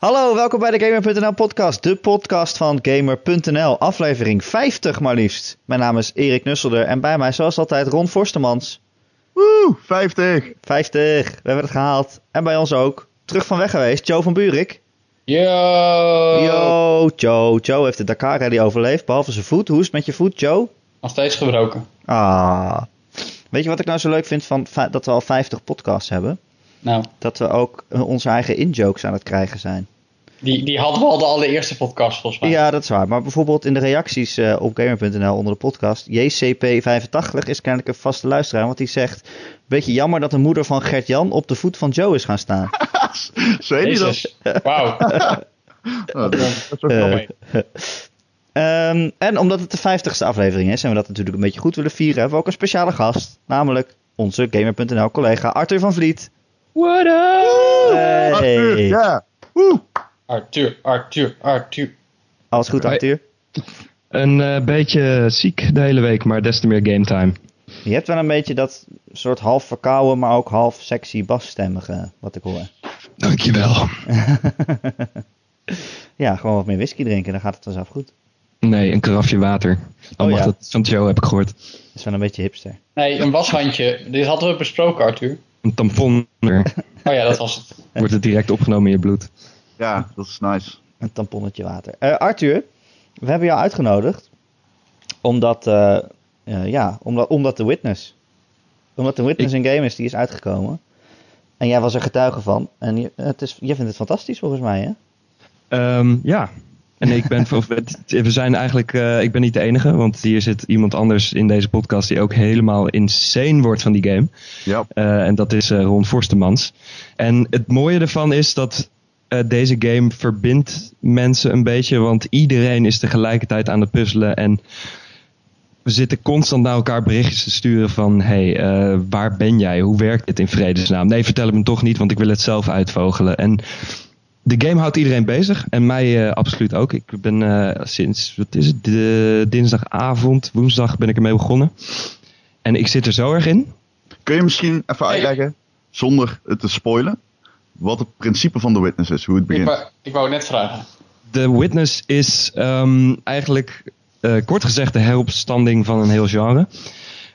Hallo, welkom bij de Gamer.nl podcast, de podcast van Gamer.nl, aflevering 50 maar liefst. Mijn naam is Erik Nusselder en bij mij zoals altijd Ron Forstemans. Woe, 50. 50, we hebben het gehaald. En bij ons ook, terug van weg geweest, Joe van Buurik. Yo! Yo, Joe. Joe heeft de Dakar Rally overleefd, behalve zijn voet. Hoe is het met je voet, Joe? Nog steeds gebroken. Ah. Weet je wat ik nou zo leuk vind van dat we al 50 podcasts hebben? Nou, Dat we ook eh, onze eigen in-jokes aan het krijgen zijn. die, die hadden we al de allereerste podcast volgens mij. Ja, dat is waar. Maar bijvoorbeeld in de reacties eh, op gamer.nl onder de podcast. JCP85 is kennelijk een vaste luisteraar. Want die zegt: Beetje jammer dat de moeder van Gert-Jan op de voet van Joe is gaan staan. Zei die dat? Wauw. Dat is ook Eh, grappig. Ehm, en omdat het de 50ste aflevering is en we dat natuurlijk een beetje goed willen vieren, hebben we ook een speciale gast. Namelijk onze gamer.nl collega Arthur van Vliet. What up? Arthur, Hey. ja. Woe. Arthur, Arthur, Arthur. Alles goed. Arthur? Een eh, beetje ziek de hele week, maar des te meer game time. Je hebt wel een beetje dat soort half verkouden, maar ook half sexy basstemmige, wat ik hoor. Dankjewel. Ja, gewoon wat meer whisky drinken, dan gaat het vanzelf goed. Nee, een karafje water. Al Oh, mag ja. dat van Joe, heb ik gehoord. Dat is wel een beetje hipster. Nee, een washandje. Dit hadden we besproken, Arthur. Een tampon, Oh ja, dat was het. wordt het direct opgenomen in je bloed. Ja, dat is nice. Een tamponnetje water. Eh, Arthur, we hebben jou uitgenodigd omdat, eh, eh, ja, omdat, omdat The Witness. Omdat The Witness een game is die is uitgekomen. En jij was er getuige van. En je, het is, je vindt het fantastisch volgens mij, hè? Ehm, ja. En ik ben, we zijn eigenlijk, eh, ik ben niet de enige, want hier zit iemand anders in deze podcast die ook helemaal insane wordt van die game. Ja. Eh, en dat is eh, Ron Forstemans. En het mooie ervan is dat deze game verbindt mensen een beetje, want iedereen is tegelijkertijd aan het puzzelen en we zitten constant naar elkaar berichtjes te sturen van hey, eh, waar ben jij? Hoe werkt dit in vredesnaam? Nee, vertel het me toch niet, want ik wil het zelf uitvogelen. En de game houdt iedereen bezig en mij eh, absoluut ook. Ik ben eh, sinds, wat is het, de, dinsdagavond, woensdag ben ik ermee begonnen. En ik zit er zo erg in. Kun je misschien even uitleggen, zonder het te spoilen, wat het principe van The Witness is, hoe het Ik begint? wou, ik wou het net vragen. The Witness is ehm, eigenlijk eh, kort gezegd de heropstanding van een heel genre.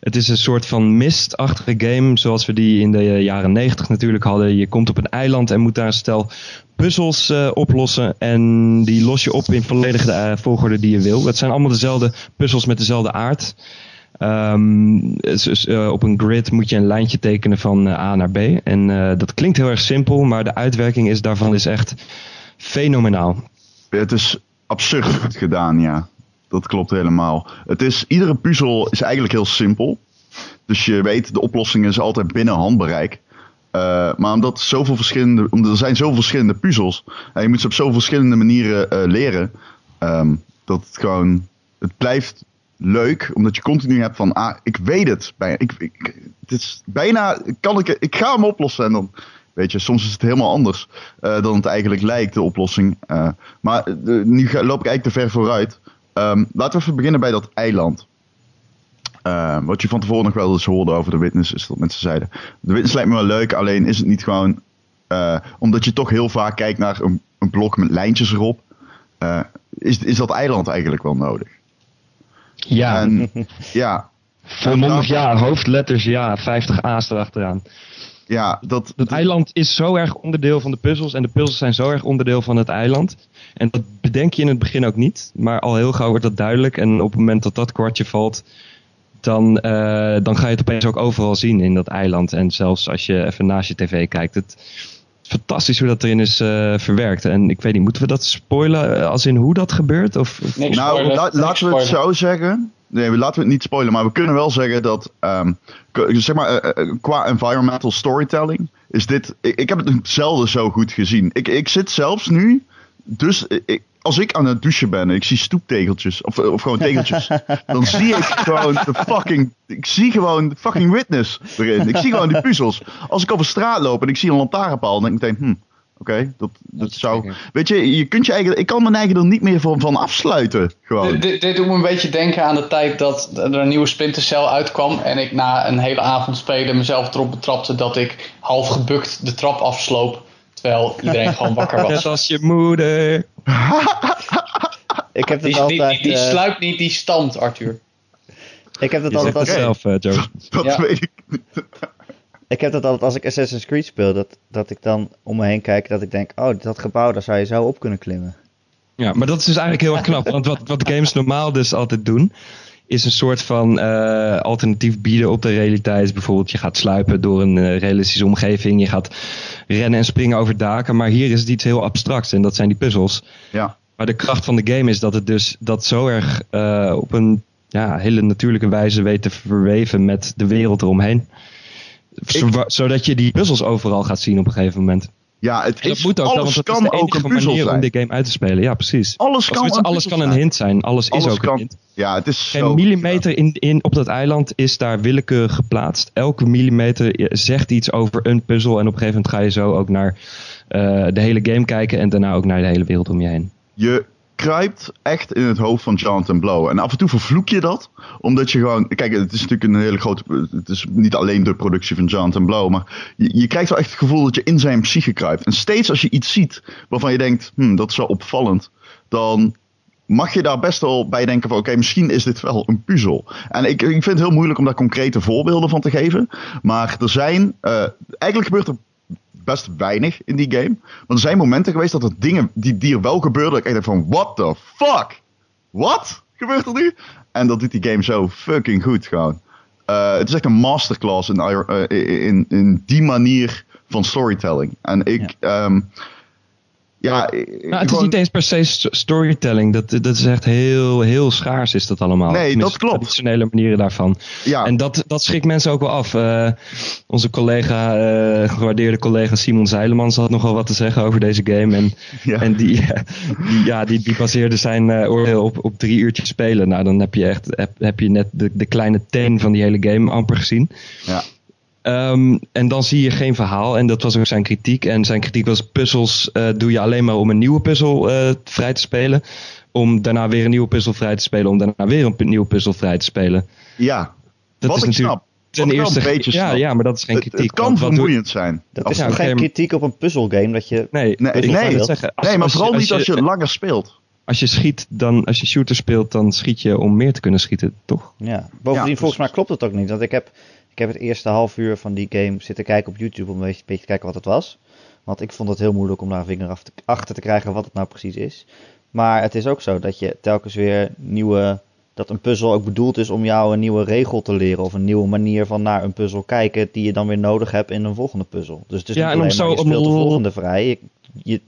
Het is een soort van mistachtige game, zoals we die in de jaren 90 natuurlijk hadden. Je komt op een eiland en moet daar een stel puzzels eh, oplossen. En die los je op in volledige eh, volgorde die je wil. Het zijn allemaal dezelfde puzzels met dezelfde aard. Ehm, eh, op een grid moet je een lijntje tekenen van eh, A naar B. En eh, dat klinkt heel erg simpel, maar de uitwerking is, daarvan is echt fenomenaal. Het is absurd gedaan, ja. Dat klopt helemaal. Het is, iedere puzzel is eigenlijk heel simpel. Dus je weet, de oplossing is altijd binnen handbereik. Eh, maar omdat zoveel verschillende, omdat er zijn zoveel verschillende puzzels. En je moet ze op zoveel verschillende manieren eh, leren. ehm, dat het gewoon, het blijft leuk. Omdat je continu hebt van, ah, ik weet het. Bij, ik, ik, het is bijna, kan ik, ik ga hem oplossen. En dan, weet je, soms is het helemaal anders eh, dan het eigenlijk lijkt, de oplossing. Maar nu loop ik eigenlijk te ver vooruit. Ehm, laten we even beginnen bij dat eiland. Eh, wat je van tevoren nog wel eens hoorde over de Witness, is dat mensen zeiden: De Witness lijkt me wel leuk, alleen is het niet gewoon. eh, omdat je toch heel vaak kijkt naar een, een blok met lijntjes erop. eh, is, is dat eiland eigenlijk wel nodig? Ja, En ja, volmondig ja, hoofdletters ja, 50 A's erachteraan. Ja dat, Het eiland is zo erg onderdeel van de puzzels en de puzzels zijn zo erg onderdeel van het eiland. En dat bedenk je in het begin ook niet, maar al heel gauw wordt dat duidelijk. En op het moment dat dat kwartje valt, dan, eh, dan ga je het opeens ook overal zien in dat eiland. En zelfs als je even naast je tv kijkt, het fantastisch hoe dat erin is eh, verwerkt. En ik weet niet, moeten we dat spoilen eh, als in hoe dat gebeurt? Of, nou, spoilen, la- niks laten we het zo zeggen. Nee, we- laten we het niet spoilen, maar we kunnen wel zeggen dat, ehm, zeg maar, eh, qua environmental storytelling is dit. Ik, ik heb het zelden zo goed gezien. Ik, ik zit zelfs nu, dus ik, als ik aan het douchen ben en ik zie stoeptegeltjes, of, of gewoon tegeltjes, dan zie ik gewoon de fucking, ik zie gewoon de fucking witness erin. Ik zie gewoon die puzzels. Als ik over straat loop en ik zie een lantaarnpaal, dan denk ik meteen, hm, oké, dat, dat zou, weet je, je kunt je eigen, ik kan mijn eigen er niet meer van, van afsluiten, gewoon. Dit, dit, dit doet me een beetje denken aan de tijd dat er een nieuwe Splinter Cell uitkwam. En ik na een hele avond spelen mezelf erop betrapte dat ik half gebukt de trap afsloop. Terwijl iedereen gewoon wakker Net was. als je moeder. Ik heb het Die, altijd... die, die eh, sluipt niet die stand, Arthur. ik heb het Je altijd zegt als... zelf, eh, Joe. Dat Ja. weet ik. Ik heb dat altijd als ik Assassin's Creed speel, dat, dat ik dan om me heen kijk, dat ik denk, oh, dat gebouw, daar zou je zo op kunnen klimmen. Ja, maar dat is dus eigenlijk heel erg knap. Want wat, wat games normaal dus altijd doen, is een soort van eh, alternatief bieden op de realiteit. Bijvoorbeeld, je gaat sluipen door een eh, realistische omgeving. Je gaat rennen en springen over daken. Maar hier is het iets heel abstracts en dat zijn die puzzels. Ja. Maar de kracht van de game is dat het dus dat zo erg eh, op een ja, hele natuurlijke wijze weet te verweven met de wereld eromheen. Zo- zodat je die puzzels overal gaat zien op een gegeven moment. Ja, het is, moet ook, alles kan is de ook een puzzel manier om zijn. de game uit te spelen. Ja, precies. Alles kan, alles kan een zijn. hint zijn. Alles, Alles is ook kan- een hint. Ja, het is Geen zo... millimeter in, in, op dat eiland is daar willekeurig geplaatst. Elke millimeter zegt iets over een puzzel. En op een gegeven moment ga je zo ook naar eh, de hele game kijken. En daarna ook naar de hele wereld om je heen. Je kruipt echt in het hoofd van Jonathan Blow. En af en toe vervloek je dat. Omdat je gewoon... Kijk, het is natuurlijk een hele grote... Het is niet alleen de productie van Jonathan Blow. Maar je, je krijgt wel echt het gevoel dat je in zijn psyche kruipt. En steeds als je iets ziet waarvan je denkt... Hm, dat is wel opvallend. Dan mag je daar best wel bij denken van... Oké, misschien is dit wel een puzzel. En ik, ik vind het heel moeilijk om daar concrete voorbeelden van te geven. Maar er zijn... eh, eigenlijk gebeurt er best weinig in die game. Maar er zijn momenten geweest dat er dingen die, die er wel gebeurden. Ik echt dacht van, what the fuck? Wat gebeurt er nu? En dat doet die game zo fucking goed gewoon. Eh, het is echt een masterclass in, eh, in, in die manier van storytelling. En ik... ehm, ja, Nou, het is niet eens per se st- storytelling. Dat, dat is echt heel, heel schaars is dat allemaal. Nee, Tenminste, dat klopt. Traditionele manieren daarvan. ja, En dat, dat schrikt mensen ook wel af. Eh, onze collega, eh, gewaardeerde collega Simon Zeilemans had nogal wat te zeggen over deze game. En, ja. en die, die, ja, die, die baseerde zijn eh, oordeel op, op drie uurtjes spelen. Nou, dan heb je echt heb, heb je net de, de kleine teen van die hele game amper gezien. Ja. Ehm, en dan zie je geen verhaal. En dat was ook zijn kritiek. En zijn kritiek was: puzzels eh, doe je alleen maar om een nieuwe puzzel eh, vrij te spelen. Om daarna weer een nieuwe puzzel vrij te spelen. Om daarna weer een nieuwe puzzel vrij te spelen. ja. Dat wat is ik natuurlijk snap. ten eerste. een beetje ja, snap. ja, maar dat is geen Het, kritiek. het kan vermoeiend zijn. Dat Als- is oké, geen maar- kritiek op een puzzelgame, dat je... Nee, Nee, nee. als- nee, maar als je- vooral als niet als je langer speelt. Als je schiet, dan, als je shooter speelt, dan schiet je om meer te kunnen schieten, toch? Ja, bovendien Ja, volgens mij klopt het ook niet. Want ik heb, ik heb het eerste half uur van die game zitten kijken op YouTube om een beetje, beetje te kijken wat het was. Want ik vond het heel moeilijk om daar een vinger af te- achter te krijgen wat het nou precies is. Maar het is ook zo dat je telkens weer nieuwe... Dat een puzzel ook bedoeld is om jou een nieuwe regel te leren. Of een nieuwe manier van naar een puzzel kijken. Die je dan weer nodig hebt in een volgende puzzel. Dus het is Ja, niet alleen maar je speelt de volgende vrij. Je, je,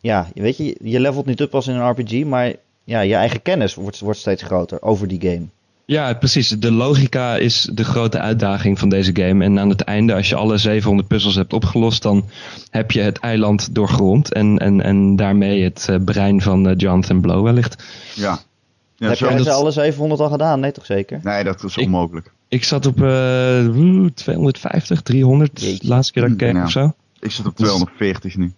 ja, weet je, je levelt niet up als in een RPG. Maar ja, je eigen kennis wordt, wordt steeds groter over die game. Ja, precies. De logica is de grote uitdaging van deze game. En aan het einde, als je alle 700 puzzels hebt opgelost, dan heb je het eiland doorgrond. En, en, en daarmee het eh, brein van eh, Jonathan Blow wellicht. Ja. ja heb zo- jij dat- ze alle 700 al gedaan? Nee, toch zeker? Nee, dat is onmogelijk. Ik zat op eh, oeh, 250, 300, Jeetje. de laatste keer dat ik keek Ja. of zo. Ik zit op Dus- 240 nu.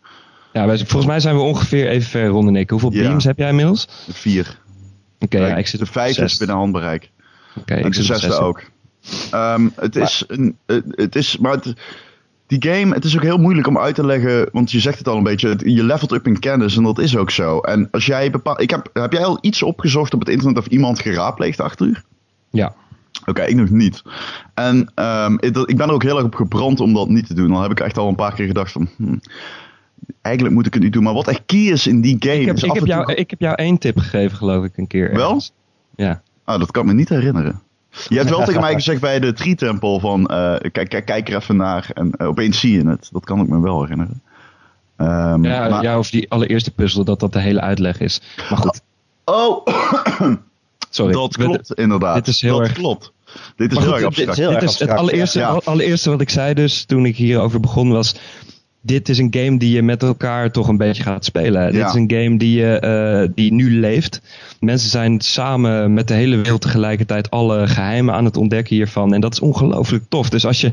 Ja, wij, volgens mij zijn we ongeveer even ver, Ron en ik. Hoeveel Ja. beams heb jij inmiddels? Vier. Oké, ja, ik zit de op vijf zes. is binnen handbereik. Oké, en ik de zesde zes. ook. Ehm, het, is een, het, is, maar het, die game, het is ook heel moeilijk om uit te leggen, want je zegt het al een beetje, je levelt up in kennis en dat is ook zo. En als jij bepaalt, ik heb, heb jij al iets opgezocht op het internet of iemand geraadpleegd achter u? Ja. Oké, ik nog niet. En ehm, ik, ben er ook heel erg op gebrand om dat niet te doen. Dan heb ik echt al een paar keer gedacht van, hm, eigenlijk moet ik het niet doen. Maar wat echt key is in die game Ik heb, is ik, af heb en toe- jou, ik heb jou één tip gegeven, geloof ik, een keer. Wel? Ja. Ah, dat kan ik me niet herinneren. Je hebt wel tegen mij gezegd bij de Tree Temple van eh, kijk, kijk, kijk er even naar en eh, opeens zie je het. Dat kan ik me wel herinneren. Ehm, Ja, maar- ja, of die allereerste puzzel, dat dat de hele uitleg is. Maar goed, Oh, sorry. dat We- klopt inderdaad. dit is heel dat erg- klopt. Dit is Maar heel goed, erg dit- dit abstract. is heel Dit erg is het abstract, allereerste, ja. allereerste wat ik zei dus toen ik hierover begon was... Dit is een game die je met elkaar toch een beetje gaat spelen. Dit is een game die, je, eh, die nu leeft. Mensen zijn samen met de hele wereld tegelijkertijd alle geheimen aan het ontdekken hiervan. En dat is ongelooflijk tof. Dus als je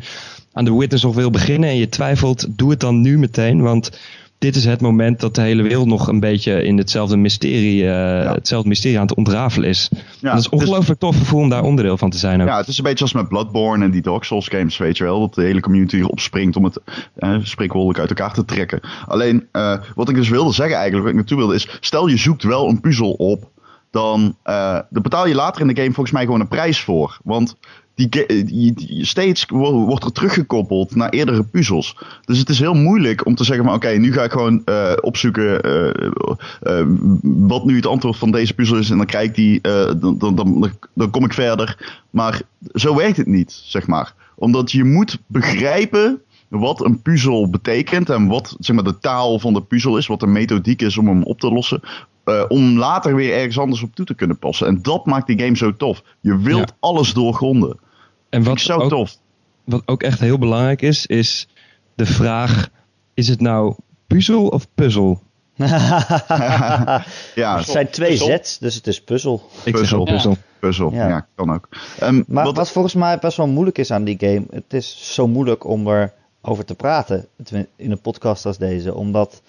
aan The Witness nog wil beginnen en je twijfelt, doe het dan nu meteen. Want dit is het moment dat de hele wereld nog een beetje in hetzelfde mysterie, eh, hetzelfde mysterie aan het ontrafelen is. Ja, dat is het is- ongelooflijk tof gevoel om daar onderdeel van te zijn ook. Ja, het is een beetje als met Bloodborne en die Dark Souls games, weet je wel. Dat de hele community erop springt om het eh, spreekwoordelijk uit elkaar te trekken. Alleen, eh, wat ik dus wilde zeggen eigenlijk, wat ik naartoe wilde, is... Stel je zoekt wel een puzzel op, dan, dan betaal je later in de game volgens mij gewoon een prijs voor. Want die, steeds wo- wordt er teruggekoppeld naar eerdere puzzels. Dus het is heel moeilijk om te zeggen van oké, nu ga ik gewoon eh, opzoeken eh, eh, wat nu het antwoord van deze puzzel is. En dan krijg ik die, dan, dan, dan, dan kom ik verder. Maar zo werkt het niet, zeg maar. Omdat je moet begrijpen wat een puzzel betekent en wat zeg maar, de taal van de puzzel is, wat de methodiek is om hem op te lossen. om later weer ergens anders op toe te kunnen passen. En dat maakt die game zo tof. Je wilt Ja. alles doorgronden. En Wat zo ook, tof. wat ook echt heel belangrijk is, is de vraag: is het nou puzzel of puzzel? Ja, Het zijn twee. Z's, dus het is puzzel. Ik Puzzel. zeg ook puzzel. puzzel. Ja. Ja, kan ook. Ehm, Maar wat, wat, volgens mij best wel moeilijk is aan die game, het is zo moeilijk om erover te praten in een podcast als deze. Omdat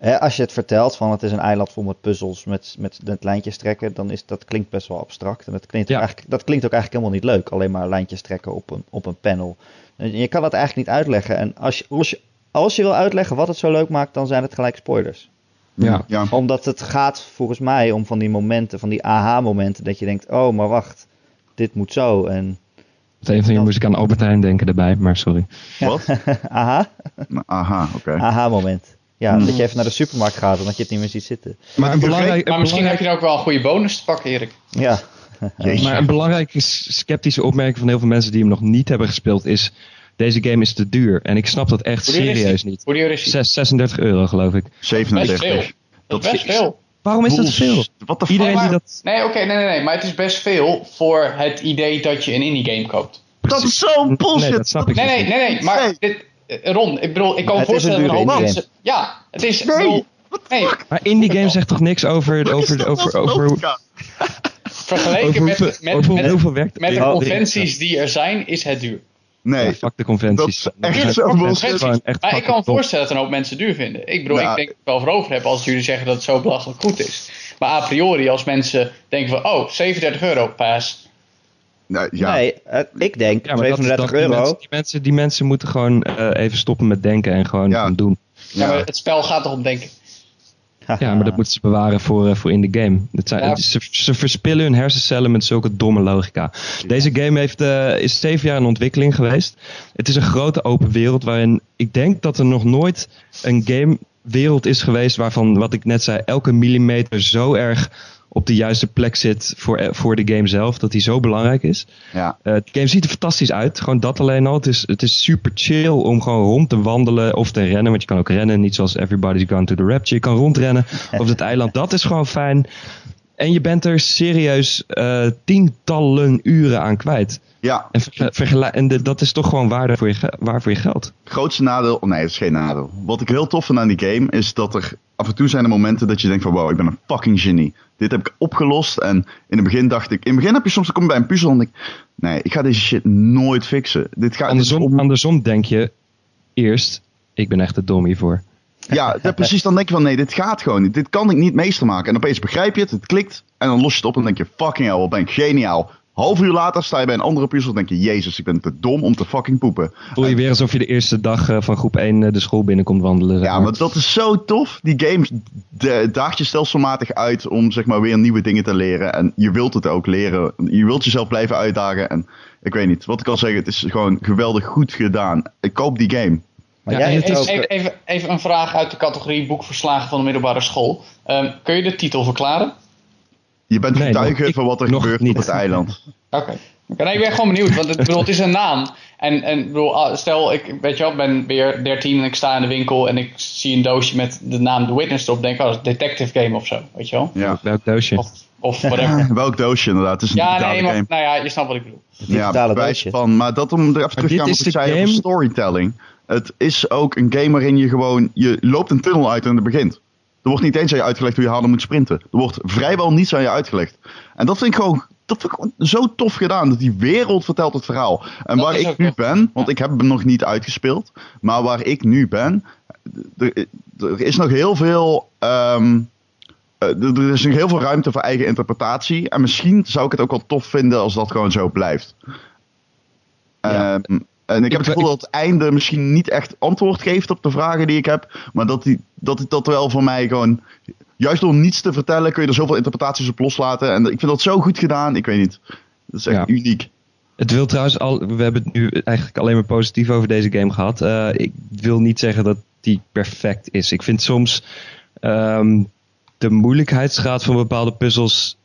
hè, als je het vertelt van het is een eiland vol met puzzels met, met, met lijntjes trekken, dan is dat klinkt best wel abstract. En dat klinkt, Ja. eigenlijk, dat klinkt ook eigenlijk helemaal niet leuk, alleen maar lijntjes trekken op een, op een panel. En Je kan dat eigenlijk niet uitleggen. En als je, als, je, als je wil uitleggen wat het zo leuk maakt, dan zijn het gelijk spoilers. Ja. ja. Omdat het gaat volgens mij om van die momenten, van die aha-momenten, dat je denkt, oh maar wacht, dit moet zo. En of andere manier moest ik aan Albertijn denken daarbij, maar sorry. Wat? aha, Nou, Aha, oké. aha-moment. Ja, Hmm. dat je even naar de supermarkt gaat en dat je het niet meer ziet zitten. Maar een belangrijk, Maar misschien heb je dan ook wel een goede bonus te pakken, Erik. Ja, Jeetje. maar een belangrijke sceptische opmerking van heel veel mensen die hem nog niet hebben gespeeld is: deze game is te duur. En ik snap dat echt serieus niet. Hoe duur is die? Zes- 36 euro geloof ik. Best veel. 37. Dat is best veel. Waarom is dat veel? Wat de Iedereen fuck? die dat. Nee, oké, nee, nee, nee. Maar het is best veel voor het idee dat je een indie game koopt. Dat is zo'n bullshit. Nee, dat snap ik Nee, nee, nee, nee. Maar dit, Ron, ik bedoel, ik kan me Het voorstellen dat een hoop mensen... Ja, het is... Nee, bedoel, nee, Maar indie game zegt toch niks over, Wat is over, over, over, logica? vergeleken over met, hoeveel, met, over met, hoeveel werkt met de conventies die er zijn, is het duur. Nee, Ja, fuck de conventies. Dat is echt Dat zo is bullshit. gewoon echt Maar ik kan me voorstellen dat een hoop mensen duur vinden. Ik bedoel, ik denk dat ik het wel voor over heb als jullie zeggen dat het zo belachelijk goed is. Maar a priori, als mensen denken van, oh, 37 euro, pass. Nee, ja. nee, eh, ik denk Ja, maar dat is 37 dan- die euro. mensen, die, mensen, die mensen moeten gewoon eh, even stoppen met denken en gewoon Ja. doen. Ja. maar het spel gaat toch om denken. Ja, maar dat moeten ze bewaren voor, eh, voor in de game. Dat zijn, Ja. ze, ze verspillen hun hersencellen met zulke domme logica. Deze game heeft, eh, is zeven jaar in ontwikkeling geweest. Het is een grote open wereld waarin ik denk dat er nog nooit een gamewereld is geweest waarvan, wat ik net zei, elke millimeter zo erg op de juiste plek zit voor, eh, voor de game zelf, dat die zo belangrijk is. Ja. Eh, de game ziet er fantastisch uit. Gewoon dat alleen al. Het is, het is super chill om gewoon rond te wandelen of te rennen. Want je kan ook rennen. Niet zoals Everybody's Gone to the Rapture. Je kan rondrennen op het eiland. Dat is gewoon fijn. En je bent er serieus eh, tientallen uren aan kwijt. ja, En, vergelijk- en de- dat is toch gewoon waarde voor je, waar voor je geld. grootste nadeel, oh nee, dat is geen nadeel. Wat ik heel tof vind aan die game is dat er af en toe zijn er momenten dat je denkt van wow, ik ben een fucking genie. Dit heb ik opgelost en in het begin dacht ik, in het begin heb je soms, dan kom je bij een puzzel en denk ik, nee, ik ga deze shit nooit fixen. Dit gaat Andersom, om- andersom denk je eerst, ik ben echt te dom hiervoor. Ja, dat- precies. Dan denk je van nee, dit gaat gewoon niet. Dit kan ik niet meester maken. En opeens begrijp je het, het klikt. En dan los je het op en denk je fucking hell, wat ben ik geniaal. Half uur later sta je bij een andere puzzel en denk je, jezus, ik ben te dom om te fucking poepen. Voel je weer alsof je de eerste dag eh, van groep 1 eh, de school binnenkomt wandelen. zeg Ja, maar dat is zo tof. Die game de- daagt je stelselmatig uit om zeg maar weer nieuwe dingen te leren. En je wilt het ook leren. Je wilt jezelf blijven uitdagen. En ik weet niet, wat ik al zeg, het is gewoon geweldig goed gedaan. Ik koop die game. Maar Ja, jij het ook... is- Even, even, even een vraag uit de categorie boekverslagen van de middelbare school. Ehm, kun je de titel verklaren? Je bent Nee, getuige van wat er nog gebeurt niet. op het eiland. Oké. Nee, ik ben gewoon benieuwd, want het, bedoel, het is een naam. En, en ik bedoel, ah, stel, ik weet je wel, ik ben weer 13 en ik sta in de winkel en ik zie een doosje met de naam The Witness erop. Denk ik, oh, dat is een detective game of zo, weet je wel? Ja. Welk doosje? Of, of whatever. Welk doosje inderdaad? Het is een Ja, nee, maar, game. nou ja, je snapt wat ik bedoel. Ja, bewijs van. Maar dat om er even terug te gaan ik de zei over storytelling. Het is ook een game waarin je gewoon, je loopt een tunnel uit en het begint. Er wordt niet eens aan je uitgelegd hoe je harder moet sprinten. Er wordt vrijwel niets aan je uitgelegd. En dat vind ik gewoon, dat vind ik gewoon zo tof gedaan. Dat die wereld vertelt het verhaal. En Dat waar ik nu tof. ben, want ik heb hem nog niet uitgespeeld. Maar waar ik nu ben, er, er is nog heel veel. ehm, eh, er er is nog heel veel ruimte voor eigen interpretatie. En misschien zou ik het ook wel tof vinden als dat gewoon zo blijft. Ja. Ehm, en ik heb het Ik- gevoel dat het einde misschien niet echt antwoord geeft op de vragen die ik heb. Maar dat die, dat, dat wel voor mij gewoon. Juist door niets te vertellen kun je er zoveel interpretaties op loslaten. En ik vind dat zo goed gedaan. Ik weet niet. Dat is echt Ja. uniek. Het wil trouwens al, we hebben het nu eigenlijk alleen maar positief over deze game gehad. Eh, ik wil niet zeggen dat die perfect is. Ik vind soms ehm, de moeilijkheidsgraad van bepaalde puzzels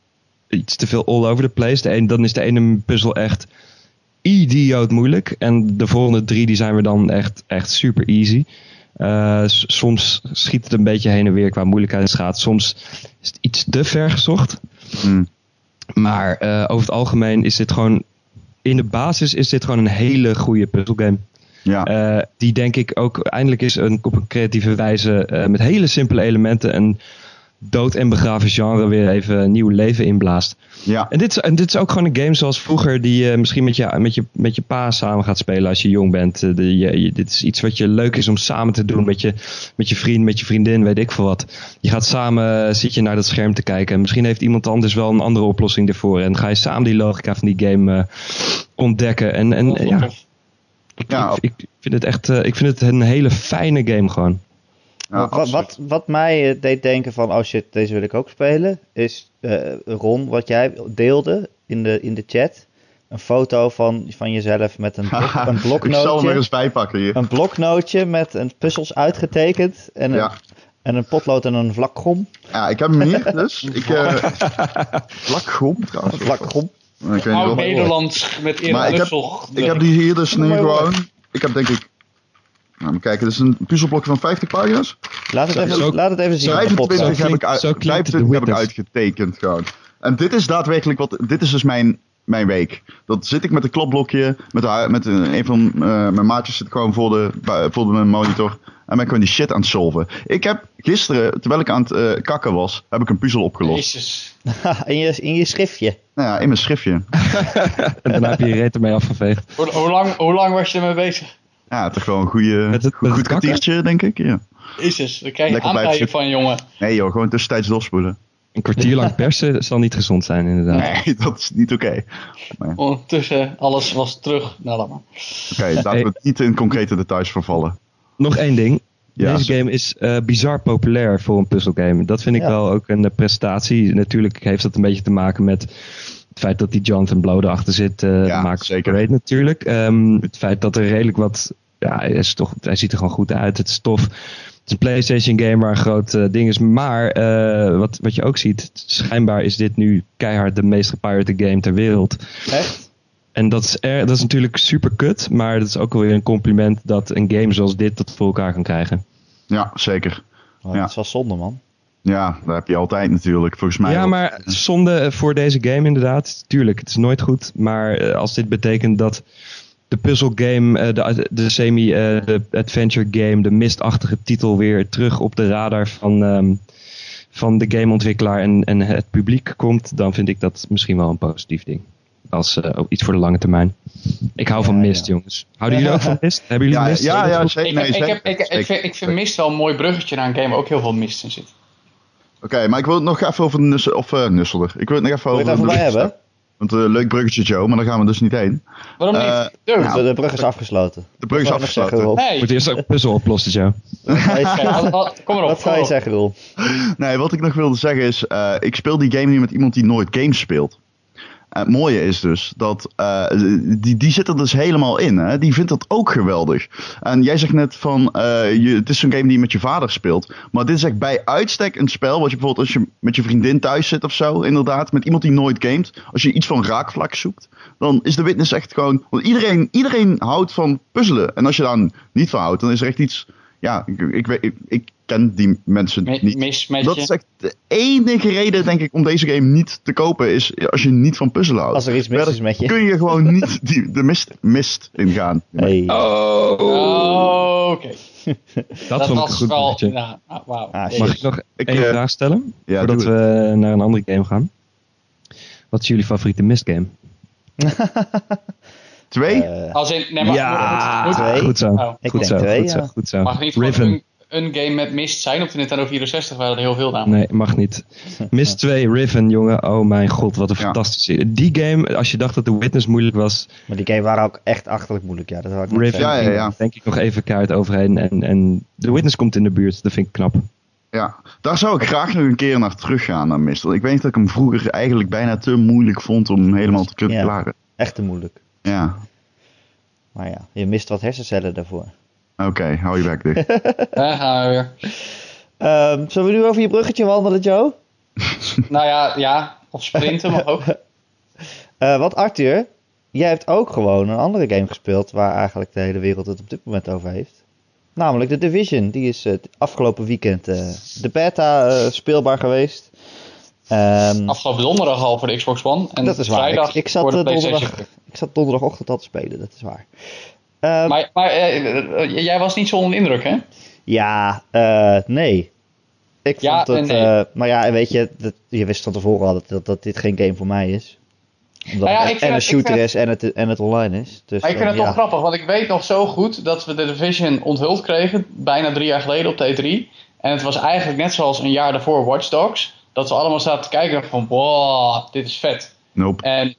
iets te veel all over the place. De een, dan is de ene puzzel echt idioot moeilijk. En de volgende drie die zijn we dan echt, echt super easy. Eh, soms schiet het een beetje heen en weer qua moeilijkheidsgraad. Soms is het iets te ver gezocht. Hmm. Maar eh, over het algemeen is dit gewoon. In de basis is dit gewoon een hele goede puzzelgame. Ja. Eh, die denk ik ook eindelijk is een, op een creatieve wijze met hele simpele elementen een dood en begraven genre weer even nieuw leven inblaast. ja. En dit, is, en dit is ook gewoon een game zoals vroeger die je misschien met je, met, je, met je pa samen gaat spelen als je jong bent. Eh, de, je, je- dit is iets wat je leuk is om samen te doen met je, met je vriend, met je vriendin, weet ik veel wat. Je gaat samen, eh, zit je naar dat scherm te kijken en misschien heeft iemand anders wel een andere oplossing ervoor. En ga je samen die logica van die game eh, ontdekken. En, en ja, ik, Ja. ik, ik vind het echt eh, ik vind het een hele fijne game gewoon. Ja, wat, wat, wat mij eh, deed denken van, oh shit, deze wil ik ook spelen, is eh, Ron, wat jij deelde in de, in de chat. Een foto van, van jezelf met een, blok, een ik zal hem er bloknootje. eens bij pakken hier. Een bloknootje met een puzzels uitgetekend. En een, Ja. en een potlood en een vlakgom. Ja, ik heb hem hier dus. Ik, eh Vlakgom trouwens. Een vlakgom. Ik, weet niet Oud Nederlands met Maar ik heb- ik heb die hier dus nu gewoon. Ik heb denk ik. Nou, maar kijken, dit is een puzzelblokje van 50 pagina's. Laat het even, Zo- laat het even zien op de 25 podcast. Zo heb ik, klinkt- uit, zo klinkt 25 heb ik uitgetekend gewoon. En dit is daadwerkelijk wat. Dit is dus mijn, mijn week. Dat zit ik met een klopblokje. Met, de, met een, een van eh, mijn maatjes zit gewoon voor, de, voor de mijn monitor. En ben ik gewoon die shit aan het solven. Ik heb gisteren, terwijl ik aan het eh, kakken was, heb ik een puzzel opgelost. Jezus. in, je, in je schriftje. Nou ja, in mijn schriftje. En daarna heb je je reet ermee afgeveegd. Hoe, hoe, lang, hoe lang was je ermee bezig? Ja, toch wel een goede, Met het- goed, kwartiertje, denk ik. Ja. Jezus, dan krijg je van jongen. Nee joh, gewoon tussentijds doorspoelen. Een kwartier lang persen zal niet gezond zijn inderdaad. Nee, dat is niet oké. Ondertussen, alles was terug. Nou, laat maar. Oké, laten we het niet in concrete details vervallen. Nog één ding. Ja, Deze zo- game is eh, bizar populair voor een puzzelgame. Dat vind ik Ja. wel ook een eh, prestatie. Natuurlijk heeft dat een beetje te maken met het feit dat die Jonathan Blow erachter zit. eh Ja, maakt zeker. great natuurlijk. Ehm, het feit dat er redelijk wat... Ja, hij, is toch, hij ziet er gewoon goed uit. Het is tof. Het is een PlayStation game waar een groot eh, ding is. Maar eh, wat, wat je ook ziet, schijnbaar is dit nu keihard de meest gepirate game ter wereld. Echt? En dat is, er, dat is natuurlijk super kut, maar dat is ook wel weer een compliment dat een game zoals dit dat voor elkaar kan krijgen. Ja, zeker. Oh, Ja. Dat is wel zonde, man. Ja, dat heb je altijd natuurlijk. Volgens mij. ja, ook. maar zonde voor deze game inderdaad. Tuurlijk, het is nooit goed. Maar eh, als dit betekent dat de puzzelgame, eh, de, de semi-adventure game, de mistachtige titel weer terug op de radar van, ehm, van de gameontwikkelaar en, en het publiek komt, dan vind ik dat misschien wel een positief ding. Als eh, ook iets voor de lange termijn. Ik hou van Mist, ja. jongens. Houden jullie ook van Mist? Hebben jullie Ja, Mist? ja, ja, zeker. Ik, ik, ik, ik vind Mist wel een mooi bruggetje naar een game waar ook heel veel mist in zit. Oké, maar ik wil het nog even over Nussel, of eh, Nusselder. Ik wil het nog even Wil je over. het even bij de- hebben? Want eh, leuk bruggetje, Joe, maar daar gaan we dus niet heen. Waarom Eh, niet? Dude. ja. De brug is afgesloten. De brug is Wat je afgesloten. zeggen? Nee. Moet eerst ook puzzel oplossen, Joe. Wat je- kom erop. Wat kom ga je zeggen, Roel? Nee, wat ik nog wilde zeggen is, eh, ik speel die game nu met iemand die nooit games speelt. Eh, het mooie is dus dat eh, die, die zit er dus helemaal in. Hè? Die vindt dat ook geweldig. En jij zegt net van, eh, je, het is zo'n game die je met je vader speelt. Maar dit is echt bij uitstek een spel wat je bijvoorbeeld als je met je vriendin thuis zit of zo, inderdaad, met iemand die nooit gamet. Als je iets van raakvlak zoekt, dan is de Witness echt gewoon... Want iedereen, iedereen houdt van puzzelen. En als je daar niet van houdt, dan is er echt iets... Ja, ik, ik, weet- ik, ik ken die mensen Mi- niet. Mis met Dat je. is echt de enige reden, denk ik, om deze game niet te kopen. Is als je niet van puzzelen houdt. Als er iets mis Verder is met je. kun je gewoon niet die, de mist, mist ingaan. Hey. Oh, oké. Dat, Dat vond ik een was goed wel... Ja, nou, wauw. Ah, Jezus. Mag ik nog Ik, één eh, vraag stellen? Ja, voordat we naar een andere game gaan. Wat is jullie favoriete mistgame? Twee? Eh, Als in... Nee, maar, Ja, moet- moet- twee. goed zo. Oh. Ik goed, denk zo twee, goed zo, ja. goed zo. Mag niet gewoon Riven. een, een game met Mist zijn. Op de Nintendo 64 waren er heel veel namelijk. Nee, mag niet. Mist 2, Riven, jongen. Oh mijn god, wat een Ja. fantastische... Die game, als je dacht dat The Witness moeilijk was... Maar die game waren ook echt achterlijk moeilijk. Ja, dat had ik Riven. Ja, ja, ja. denk ik nog even kaart overheen. En, en The Witness komt in de buurt. Dat vind ik knap. Ja, daar zou ik graag nog een keer naar teruggaan naar Mist. Want ik weet dat ik hem vroeger eigenlijk bijna te moeilijk vond om helemaal te kunnen Ja. klaren. Echt te moeilijk. Ja, Maar ja, je mist wat hersencellen daarvoor. oké, hou je bek dicht. Daar gaan we weer. Ehm, zullen we nu over je bruggetje wandelen, Joe? Nou ja, ja. Of sprinten mag ook. Eh want Arthur, jij hebt ook gewoon een andere game gespeeld waar eigenlijk de hele wereld het op dit moment over heeft. Namelijk The Division. Die is het afgelopen weekend eh, de beta eh, speelbaar geweest. Ehm, Afgelopen donderdag al voor de Xbox One. En dat is waar. vrijdag Ik, ik, zat, voor de eh, donderdag, ik zat donderdagochtend al te spelen, dat is waar. Ehm, Maar, maar eh, eh, jij was niet zo onder de indruk, hè? Ja, nee. Ik Ja vond het, nee. maar ja, weet je, dat, je wist van tevoren al dat, dat, dat dit geen game voor mij is. Omdat Nou ja, het en een het- ik shooter is en het, en het online is. Dus, Maar ik vind het toch grappig, want ik weet nog zo goed dat we de Division onthuld kregen, bijna drie jaar geleden op T3. En het was eigenlijk net zoals een jaar daarvoor Watch Dogs. Dat we allemaal zaten te kijken van, wow, dit is vet. Nope. En,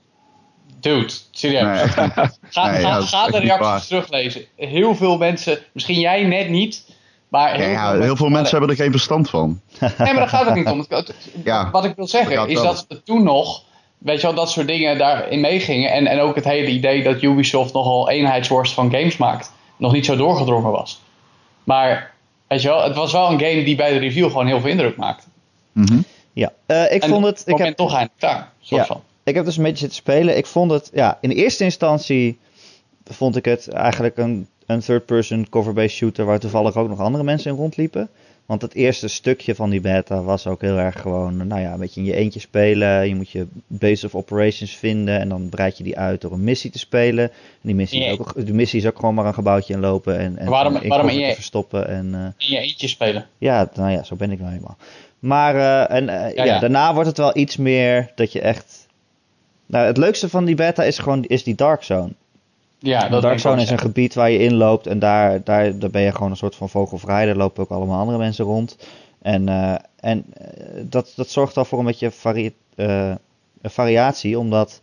dude, serieus. Nee. Ga, Nee, ga, ja, dat is ga de reacties teruglezen. Heel veel mensen, misschien jij net niet, maar heel, Ja, veel, heel veel mensen hebben er geen verstand van. Nee, maar daar gaat het niet om. Ja, Wat ik wil zeggen is dat we toen nog, weet je wel, dat soort dingen daarin meegingen. En, en ook het hele idee dat Ubisoft nogal eenheidsworst van games maakt, nog niet zo doorgedrongen was. Maar, weet je wel, het was wel een game die bij de review gewoon heel veel indruk maakte. Mhm. Ja, eh, ik en vond het. Ik heb, toch klaar. Soort Ja. van. ik heb dus een beetje zitten spelen. Ik vond het, ja, in eerste instantie vond ik het eigenlijk een, een third-person cover-based shooter waar toevallig ook nog andere mensen in rondliepen. Want het eerste stukje van die beta was ook heel erg gewoon, nou ja, een beetje in je eentje spelen. Je moet je base of operations vinden en dan breid je die uit door een missie te spelen. En die missie, is ook, missie is ook gewoon maar een gebouwtje inlopen en, en Waarom- in waarom cover in je- verstoppen. En, eh, In je eentje spelen. ja, nou ja, zo ben ik nou eenmaal. Maar eh, en, eh, ja, ja. daarna wordt het wel iets meer dat je echt... Nou, het leukste van die beta is gewoon is die Dark Zone. Ja, dat Dark Zone is een gebied waar je inloopt en daar, daar, daar ben je gewoon een soort van vogelvrij. Daar lopen ook allemaal andere mensen rond. En, eh, en dat, dat zorgt al voor een beetje vari een variatie, omdat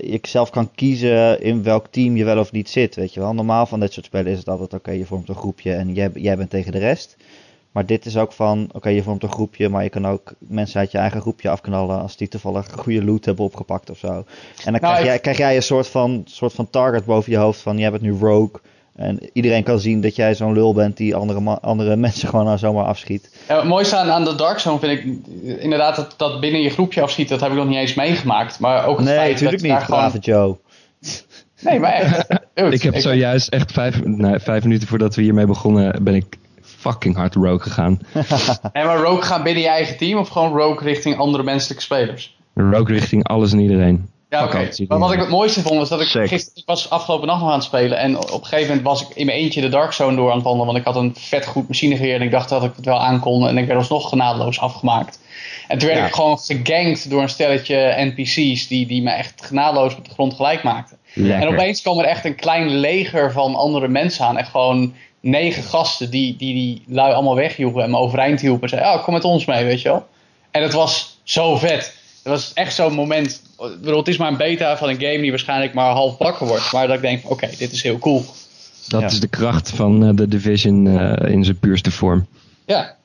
je zelf kan kiezen in welk team je wel of niet zit. Weet je wel. Normaal van dit soort spellen is het altijd oké, je vormt een groepje en jij, jij bent tegen de rest. Maar dit is ook van, oké, je vormt een groepje, maar je kan ook mensen uit je eigen groepje afknallen als die toevallig goede loot hebben opgepakt of zo. En dan Nou, krijg, ik- jij, krijg jij een soort van, soort van target boven je hoofd van, jij bent nu rogue. En iedereen kan zien dat jij zo'n lul bent die andere, andere mensen gewoon nou zomaar afschiet. Ja, het mooiste aan, aan de Dark Zone vind ik inderdaad dat, dat binnen je groepje afschieten, dat heb ik nog niet eens meegemaakt. Maar ook het Nee, feit natuurlijk dat je niet, gewoon... brave Joe. Nee, maar echt. Dude, Ik heb zojuist echt vijf, nee, vijf minuten voordat we hiermee begonnen, ben ik fucking hard rogue gegaan. En maar rogue gaan binnen je eigen team of gewoon rogue richting andere menselijke spelers? Rogue richting alles en iedereen. Ja, oké. Maar wat ik het mooiste vond was dat ik gisteren, ik was afgelopen nacht nog aan het spelen en op een gegeven moment was ik in mijn eentje de Dark Zone door aan het wandelen, want ik had een vet goed machinegeweer en ik dacht dat ik het wel aankon en ik werd alsnog genadeloos afgemaakt. En toen werd Ja. ik gewoon gegankt door een stelletje NPC's die, die me echt genadeloos met de grond gelijk maakten. Lekker. En opeens kwam er echt een klein leger van andere mensen aan. Echt gewoon negen gasten die die, die lui allemaal wegjoegen en me overeind hielpen. En zeiden, oh, kom met ons mee, weet je wel. En het was zo vet. Het was echt zo'n moment. Ik bedoel, het is maar een beta van een game die waarschijnlijk maar half bakken wordt. Maar dat ik denk, oké, dit is heel cool. Dat Ja. is de kracht van eh, de Division eh, in zijn puurste vorm. Ja.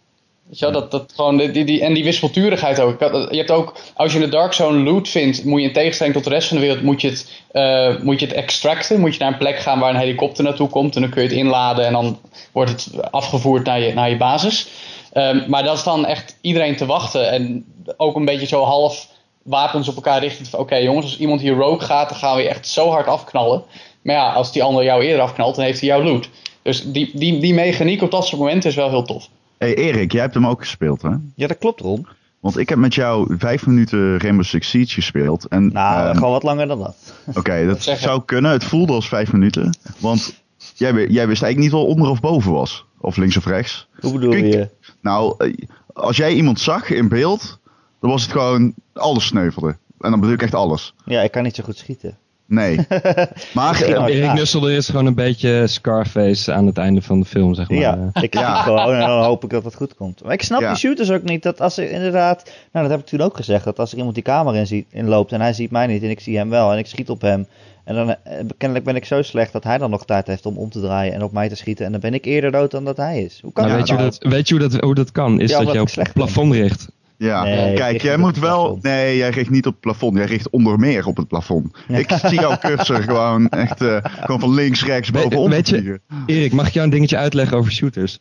Weet dat, dat gewoon die, die, en die wispelturigheid ook. Je hebt ook, als je in de Dark Zone loot vindt, moet je in tegenstelling tot de rest van de wereld, moet je het, eh, moet je het extracten. Moet je naar een plek gaan waar een helikopter naartoe komt. En dan kun je het inladen en dan wordt het afgevoerd naar je, naar je basis. Ehm, maar dat is dan echt iedereen te wachten. En ook een beetje zo half wapens op elkaar richten. Oké jongens, als iemand hier rogue gaat, dan gaan we je echt zo hard afknallen. Maar ja, als die ander jou eerder afknalt, dan heeft hij jouw loot. Dus die, die, die mechaniek op dat soort momenten is wel heel tof. Hey Erik, jij hebt hem ook gespeeld, hè? Ja, dat klopt, Ron. Want ik heb met jou vijf minuten Rainbow Six Siege gespeeld. En, Nou, ehm, gewoon wat langer dan dat. Oké, dat zou kunnen. Het voelde als vijf minuten. Want jij, jij wist eigenlijk niet wel onder of boven was. Of links of rechts. Hoe bedoel Kijk, je? Nou, eh, als jij iemand zag in beeld, dan was het gewoon alles sneuvelde. En dan bedoel ik echt alles. Ja, ik kan niet zo goed schieten. Nee. Maar eh. Erik ja. Nussel is gewoon een beetje Scarface aan het einde van de film, zeg maar. Ja, ik Ja. ja. gewoon en dan hoop ik dat het goed komt. Maar ik snap Ja. die shooters ook niet. Dat als er inderdaad, nou dat heb ik toen ook gezegd, dat als er iemand die kamer in, ziet, in loopt en hij ziet mij niet en ik zie hem wel en ik schiet op hem. En dan eh, kennelijk ben ik zo slecht dat hij dan nog tijd heeft om om te draaien en op mij te schieten. En dan ben ik eerder dood dan dat hij is. Hoe kan Maar dat weet, je nou? hoe dat, weet je hoe dat, hoe dat kan? Is Ja, dat je ik op het ben. plafond richt. Ja, Nee, kijk, jij moet wel. Nee, jij richt niet op het plafond. Jij richt onder meer op het plafond. Ik zie jouw cursor gewoon echt eh, gewoon van links, rechts, bovenop weet je- vliegen. Erik, mag ik jou een dingetje uitleggen over shooters?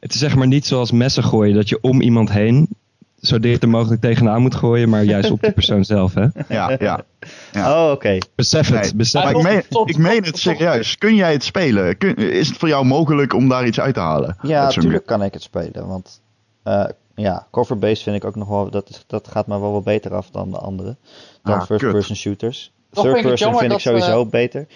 Het is zeg maar niet zoals messen gooien, dat je om iemand heen zo dicht er mogelijk tegenaan moet gooien, maar juist op de persoon zelf, hè? Ja, ja. Ja. Oh, oké. Besef het, Nee, besef Maar het. ik meen, tot- ik meen tot- het tot- serieus. Kun jij het spelen? Kun, is het voor jou mogelijk om daar iets uit te halen? Ja, natuurlijk kan ik het spelen. Want eh, ja, cover-based vind ik ook nog wel, dat, is, dat gaat me wel wat beter af dan de andere. Dan Ah, first-person shooters. Vind Third-person vind ik sowieso beter.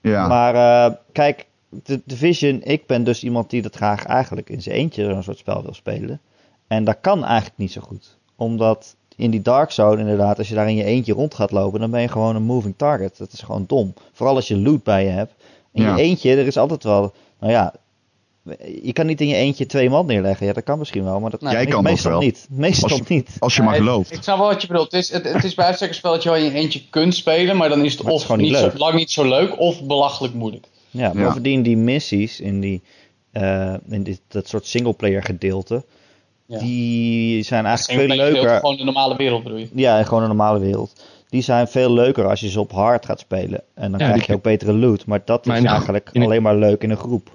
Ja. Maar eh, kijk, de Division, ik ben dus iemand die dat graag eigenlijk in zijn eentje zo'n soort spel wil spelen. En dat kan eigenlijk niet zo goed. Omdat in die Dark Zone inderdaad, als je daar in je eentje rond gaat lopen, dan ben je gewoon een moving target. Dat is gewoon dom. Vooral als je loot bij je hebt. In Ja. je eentje, er is altijd wel, nou ja, je kan niet in je eentje twee man neerleggen. Ja, dat kan misschien wel, maar dat. Jij kan dat meestal wel. niet. Meestal Als je- niet. Als je maar gelooft. Ik snap wel wat je bedoelt. Het is, het, het is bij uitstek een spel dat je wel in je eentje kunt spelen, maar dan is het Maar het is of gewoon niet niet zo, leuk. lang niet zo leuk of belachelijk moeilijk. Ja, Ja. bovendien die missies in, die, eh, in dit, dat soort singleplayer gedeelte, Ja. die zijn eigenlijk veel leuker. Gewoon de normale wereld bedoel je. Ja, gewoon een normale wereld. Die zijn veel leuker als je ze op hard gaat spelen. En dan Ja, krijg je ook betere loot. Maar dat is de eigenlijk de- alleen maar leuk in een groep.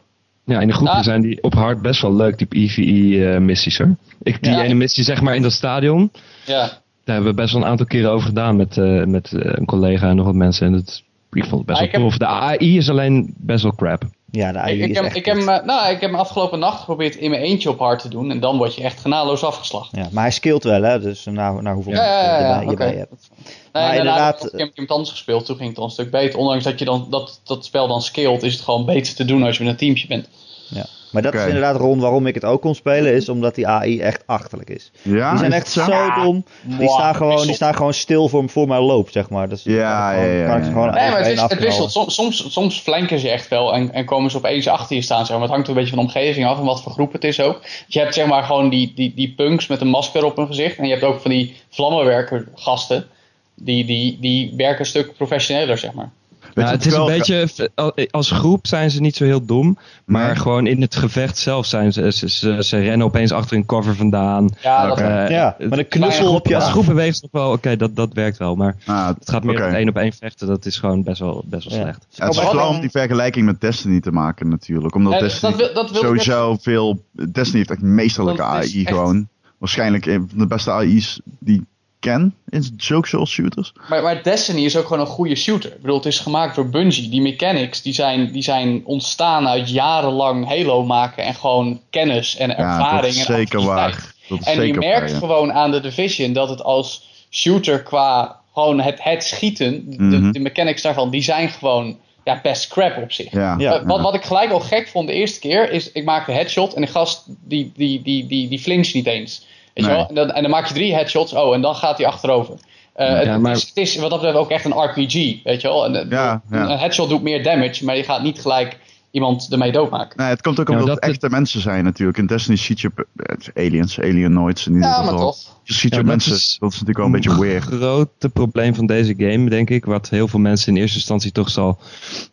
Ja, in de groepen Ah. zijn die op hard best wel leuk, die EVE-missies hoor. Ik, die Ja. ene missie zeg maar in dat stadion, Ja. daar hebben we best wel een aantal keren over gedaan met, eh, met eh, een collega en nog wat mensen. En dat, ik vond het best Ah, wel heb- tof. De AI is alleen best wel crap. Ja, de AI Ik, ik, is heb, echt ik, heb, eh, nou, ik heb hem afgelopen nacht geprobeerd in mijn eentje op hard te doen. En dan word je echt genadeloos afgeslacht. Ja, maar hij skillt wel, hè? Dus naar, naar hoeveel Ja, ja, ja, mensen ja, je oké. erbij hebt. Nee, Maar inderdaad, heb ik heb hem anders gespeeld. Toen ging het al een stuk beter. Ondanks dat je dan dat, dat spel dan skillt, is het gewoon beter te doen als je met een teamje bent. Ja. Maar dat is inderdaad rond waarom ik het ook kon spelen, is omdat die AI echt achterlijk is. Ja, die zijn is echt zo, dom. Die staan, gewoon, die staan gewoon stil voor, voor mijn loop, zeg maar. Dus Ja, ja, ja, ja. gewoon Nee, één maar het, is, het wisselt. soms, soms flanken ze echt wel en, en komen ze opeens achter je staan. Zeg maar. Het hangt een beetje van de omgeving af en wat voor groep het is ook. Dus je hebt zeg maar gewoon die, die, die punks met een masker op hun gezicht. En je hebt ook van die vlammenwerker gasten. Die, die, die werken een stuk professioneler, zeg maar. Weet Ja, het is wel- een beetje, al- als groep zijn ze niet zo heel dom. Maar Nee. gewoon in het gevecht zelf zijn ze, ze, ze, ze rennen opeens achter een cover vandaan. Ja, dat. Eh, Ja, met een knuffel op je Als groep beweegt het nog wel, oké, dat, dat werkt wel. Maar Ah, het gaat meer om één op één vechten. Dat is gewoon best wel, best wel Ja. slecht. Ja, het is maar vooral om die vergelijking met Destiny te maken natuurlijk. Omdat Ja, Destiny dat wil- dat wil ik net sowieso veel... Destiny heeft echt meesterlijke AI echt- gewoon. Waarschijnlijk een van de beste AI's die ken in zulke shooters. Maar, maar Destiny is ook gewoon een goede shooter. Ik bedoel, het is gemaakt door Bungie. Die mechanics die zijn, die zijn ontstaan uit jarenlang Halo maken. En gewoon kennis en Ja, ervaring dat is en zeker waar. Dat is En je merkt waar, ja. gewoon aan de Division dat het als shooter qua gewoon het, het schieten, de, Mhm. de mechanics daarvan, die zijn gewoon ja, best crap op zich. Ja, Ja. Wat, wat ik gelijk al gek vond de eerste keer, is ik maakte headshot en de gast die, die, die, die, die flincht niet eens. Weet je Nee. wel? En, dan, en dan maak je drie headshots, oh, en dan gaat hij achterover. Eh, het, Ja, maar- het, is, het is wat dat betreft ook echt een RPG, weet je wel. En, eh, Ja, ja. Een headshot doet meer damage, maar je gaat niet gelijk iemand ermee doodmaken. Nee, het komt ook Ja, omdat het dat- echte mensen zijn natuurlijk. In Destiny ziet je eh, aliens, alienoids in ieder Ja, geval. maar toch. Je ziet je Ja, dat mensen. is- dat is natuurlijk wel een beetje weird. Het grote probleem van deze game, denk ik, wat heel veel mensen in eerste instantie toch zal,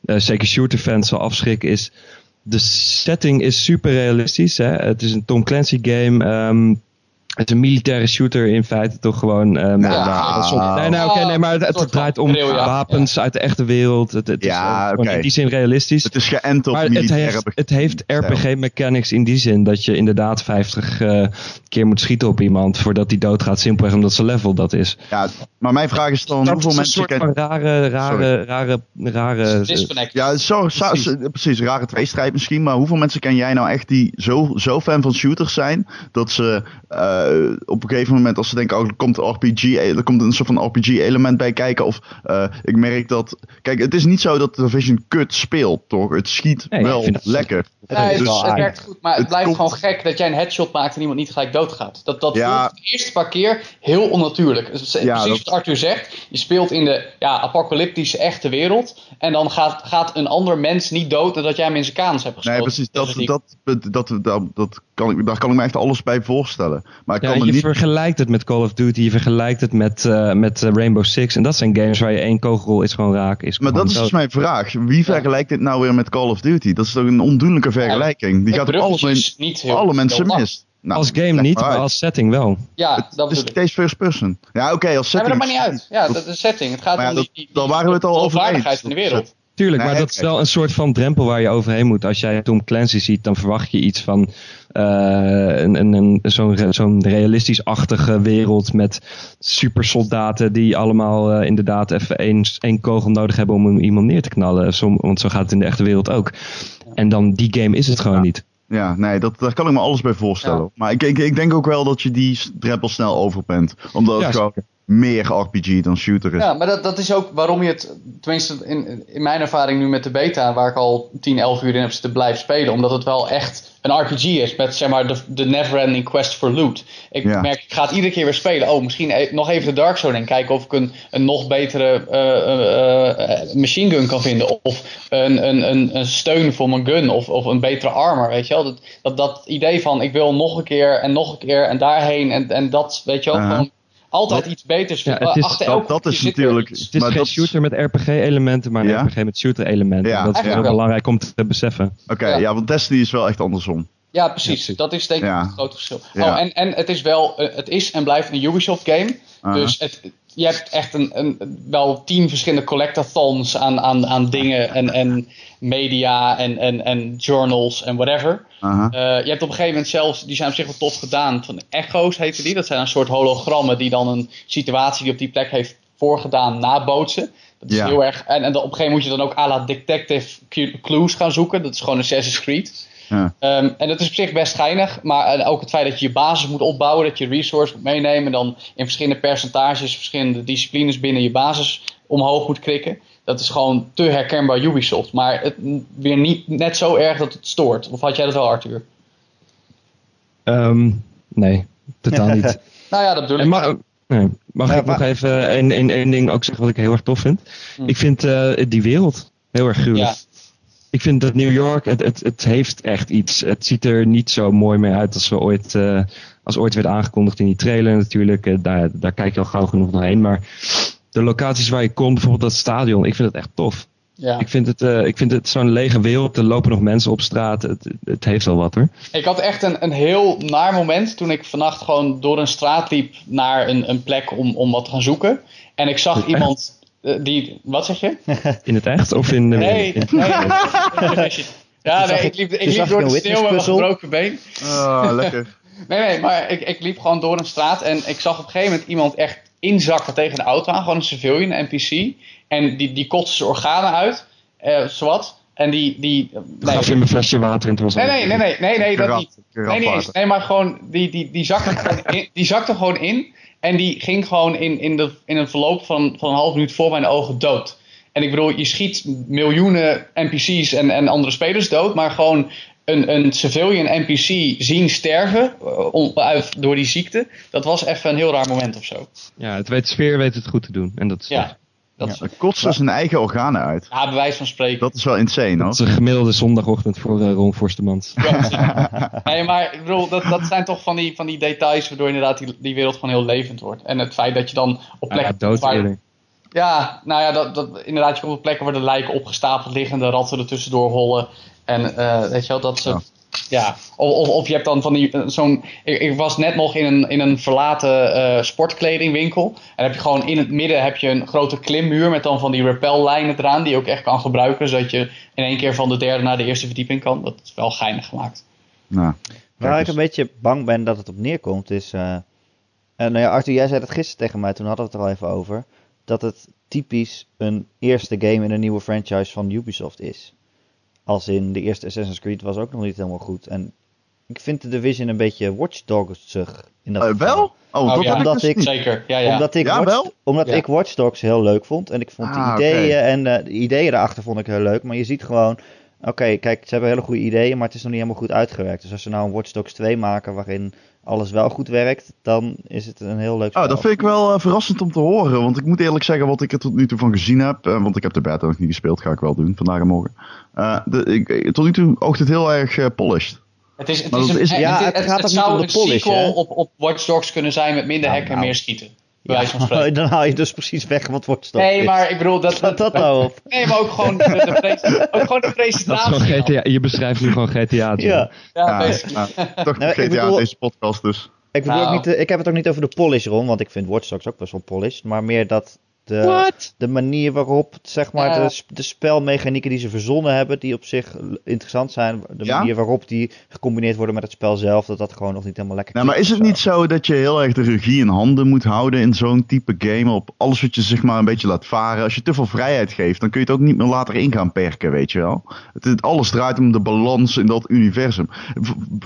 eh, zeker shooter fans zal afschrikken, is de setting is super realistisch. Hè? Het is een Tom Clancy game. ehm, het is een militaire shooter in feite toch gewoon. ehm, soms- nee, nee, oké, nee, maar het, draait om ja. wapens uit de echte wereld. Het, het Ja, is gewoon oké. in die zin realistisch. Het is geënt op Maar het militaire heeft, het heeft RPG mechanics in die zin dat je inderdaad 50 eh, keer moet schieten op iemand voordat die doodgaat. Simpelweg omdat zijn level dat is. Ja, maar mijn vraag is dan, Dat hoeveel is een mensen soort ken... van rare, rare, rare, rare... Disconnect. Ja, zo, zo, Precies. precies. rare tweestrijd misschien. Maar hoeveel mensen ken jij nou echt die zo, zo fan van shooters zijn... dat ze eh, op een gegeven moment als ze denken... oh, er komt, een RPG, er komt een soort van RPG-element bij kijken... of eh, ik merk dat... Kijk, het is niet zo dat de Division kut speelt, toch? Het schiet Nee, wel lekker. Het Nee, dus het werkt goed, maar het, Het blijft komt- gewoon gek dat jij een headshot maakt en iemand niet gelijk doodgaat. Dat, dat Ja. voelt de eerste paar keer heel onnatuurlijk. Ja, Precies dat- wat Arthur zegt. Je speelt in de ja, apocalyptische echte wereld. En dan gaat, gaat een ander mens niet dood nadat jij hem in zijn kanus hebt geschoten. Nee, precies. Dat, dat, dat, dat, dat, dat kan ik, daar kan ik me echt alles bij voorstellen. Maar ik Ja, kan me je niet... vergelijkt het met Call of Duty, je vergelijkt het met, eh, met eh, Rainbow Six. En dat zijn games waar je één kogel is gewoon raak. Is Maar gewoon dat is dus mijn vraag. Wie vergelijkt dit nou weer met Call of Duty? Dat is toch een ondoenlijke vergelijking. Die gaat alle, niet heel alle mensen heel mis. Nou, Als game niet, maar maar als setting wel. Ja, Het dat is ik. steeds first person. Ja, oké, als Ja, maar setting. dat maakt niet uit. Ja, dat is setting. Het gaat Maar ja, om dat- die, die, daar waren we het al over eens. van de wereld. Tuurlijk, Nee, maar dat is wel een soort van drempel waar je overheen moet. Als jij Tom Clancy ziet, dan verwacht je iets van eh, een, een, een, zo'n re- zo'n realistisch-achtige wereld met supersoldaten die allemaal eh, inderdaad even één, één kogel nodig hebben om iemand neer te knallen. Som, want zo gaat het in de echte wereld ook. En dan die game is het gewoon Ja. niet. Ja, nee, dat, daar kan ik me alles bij voorstellen. Ja. Maar ik, ik, ik denk ook wel dat je die drempel snel over bent. Omdat Ja, het gewoon meer RPG dan shooter is. Ja, maar dat, dat is ook waarom je het, tenminste in, in mijn ervaring nu met de beta, waar ik al 10, 11 uur in heb zitten blijven spelen, omdat het wel echt een RPG is met zeg maar de, de never-ending quest for loot. Ik Ja. merk, ik ga het iedere keer weer spelen. Oh, misschien e- nog even de Dark Zone in, kijken of ik een, een nog betere eh, machine gun kan vinden. Of een, een, een, een steun voor mijn gun, of, of een betere armor, weet je wel. Dat, dat, dat idee van, ik wil nog een keer en nog een keer en daarheen en, en dat, weet je wel, gewoon altijd iets beters. Ja, het is- Achter dat- is natuurlijk-. Het is Maar geen dat- shooter met RPG-elementen, maar een Ja? RPG met shooter-elementen. Ja, dat is heel wel. belangrijk om te beseffen. Oké, Ja. ja. want Destiny is wel echt andersom. Ja, precies. Dat is denk ik Ja. het grote verschil. Ja. Oh, en, en het is wel, eh, het is en blijft een Ubisoft game. Aha. Dus het, je hebt echt een, een, wel tien verschillende collectathons aan, aan, aan dingen en, en media en, en, en journals en whatever. Eh, je hebt op een gegeven moment zelfs, die zijn op zich wel tof gedaan, van echo's heten die. Dat zijn een soort hologrammen die dan een situatie die op die plek heeft voorgedaan nabootsen. Dat is Ja. heel erg, en, en op een gegeven moment moet je dan ook à la detective clues gaan zoeken. Dat is gewoon Assassin's Creed. Ja. Ehm, en dat is op zich best geinig, maar en ook het feit dat je je basis moet opbouwen, dat je resource moet meenemen, dan in verschillende percentages, verschillende disciplines binnen je basis omhoog moet klikken. Dat is gewoon te herkenbaar Ubisoft, maar het, weer niet net zo erg dat het stoort. Of had jij dat wel, Arthur? Ehm, nee, totaal niet. Nou ja, dat bedoel ik. mag nee, mag Ja, ik nog even één ding ook zeggen wat ik heel erg tof vind? Hm. Ik vind eh, die wereld heel erg gruwelijk. Ja. Ik vind dat New York, het, het, het heeft echt iets. Het ziet er niet zo mooi meer uit als, we ooit, eh, als ooit werd aangekondigd in die trailer natuurlijk. Eh, daar, daar kijk je al gauw genoeg doorheen. Maar de locaties waar je komt, bijvoorbeeld dat stadion, ik vind het echt tof. Ja. Ik vind het, eh, ik vind het zo'n lege wereld. Er lopen nog mensen op straat. Het, het heeft wel wat hoor. Ik had echt een, een heel naar moment toen ik vannacht gewoon door een straat liep naar een, een plek om, om wat te gaan zoeken. En ik zag iemand die. Wat zeg je? In het echt of in de Nee, in- nee. Ja, nee, ik- liep, ik liep door de een sneeuw met mijn witnesspuzzel. gebroken been. Ah, lekker. Nee, nee, maar ik, ik liep gewoon door een straat en ik zag op een gegeven moment iemand echt inzakken tegen de auto aan. Gewoon een civilian, een NPC. En die, die kotste zijn organen uit, eh zowat. En die... die nee, Gaf je hem een flesje water en het was nee, nee, nee, nee, nee, nee, dat niet. Nee, karafwater. nee, maar gewoon, die, die, die, zakte gewoon in, die zakte gewoon in. En die ging gewoon in, in, de, in een verloop van, van een half minuut voor mijn ogen dood. En ik bedoel, je schiet miljoenen NPC's en, en andere spelers dood. Maar gewoon een, een civilian NPC zien sterven eh, door die ziekte. Dat was even een heel raar moment of zo. Ja, het weet, sfeer weet het goed te doen. En dat is, Ja, dat is, Het kotst zijn eigen organen uit. ja bewijs van spreken. Dat is wel insane dat hoor. is een gemiddelde zondagochtend voor eh, Ron Forstemans. Nee, maar ik bedoel, dat, dat zijn toch van die, van die details waardoor inderdaad die, die wereld gewoon heel levend wordt. En het feit dat je dan op Ja, plekken... dood waar-. Ja, nou ja, dat, dat, inderdaad, je komt op plekken waar de lijken opgestapeld liggen, de ratten er tussendoor hollen. En eh, weet je wel, dat soort... Ja, of, of, of je hebt dan van die, zo'n... Ik, ik was net nog in een, in een verlaten eh, sportkledingwinkel. En heb je gewoon in het midden heb je een grote klimmuur met dan van die rappellijnen eraan, die je ook echt kan gebruiken, zodat je in één keer van de derde naar de eerste verdieping kan. Dat is wel geinig gemaakt. Nou, Waar ik een beetje bang ben dat het op neerkomt is... eh, eh, nou ja, Arthur, jij zei dat gisteren tegen mij, toen hadden we het er al even over. Dat het typisch een eerste game in een nieuwe franchise van Ubisoft is. Als in de eerste Assassin's Creed was ook nog niet helemaal goed. En ik vind de Division een beetje Watch Dogs-zig in dat Eh, geval. wel? Oh, Oh, ja. ik Omdat dus ik-. Zeker, ja, ja. Omdat, ik, Ja, Watch, wel? omdat Ja. ik Watch Dogs heel leuk vond. En ik vond Ah, de ideeën oké. en eh, de ideeën erachter vond ik heel leuk. Maar je ziet gewoon oké, kijk, ze hebben hele goede ideeën, maar het is nog niet helemaal goed uitgewerkt. Dus als ze nou een Watch Dogs 2 maken waarin alles wel goed werkt, dan is het een heel leuk spel. Oh, dat vind ik wel eh, verrassend om te horen. Want ik moet eerlijk zeggen wat ik er tot nu toe van gezien heb. eh, want ik heb de beta nog niet gespeeld, ga ik wel doen vandaag en morgen. Eh, de, ik, tot nu toe oogt het heel erg polished. Het, is, het, is dat een, is- het, ja, het, het het, gaat ook niet zou om de een polish, sequel hè? op, op Watch Dogs kunnen zijn met minder Nou, hacken en nou. meer schieten. Ja, dan haal je dus precies weg wat Dogs Nee, is. maar ik bedoel... Dat, Staat dat nou op? Nee, maar ook gewoon de, de, pres- ook gewoon de Dat is presentatie. gewoon GTA. Je beschrijft nu gewoon GTA. Ja. Ja, Ja, basically. ja, toch Nee, GTA ik bedoel- deze podcast dus. Ik, bedoel Nou. ook niet, eh, ik heb het ook niet over de polish, Ron, want ik vind Watch Dogs ook best wel polished. Maar meer dat de, What? de manier waarop, zeg maar, de, de spelmechanieken die ze verzonnen hebben, die op zich interessant zijn. De Ja? manier waarop die gecombineerd worden met het spel zelf, dat dat gewoon nog niet helemaal lekker Nou, maar is het niet zo dat je heel erg de regie in handen moet houden in zo'n type game? Op alles wat je zeg maar een beetje laat varen. Als je te veel vrijheid geeft, dan kun je het ook niet meer later in gaan perken, weet je wel. Het, het- alles draait om de balans in dat universum.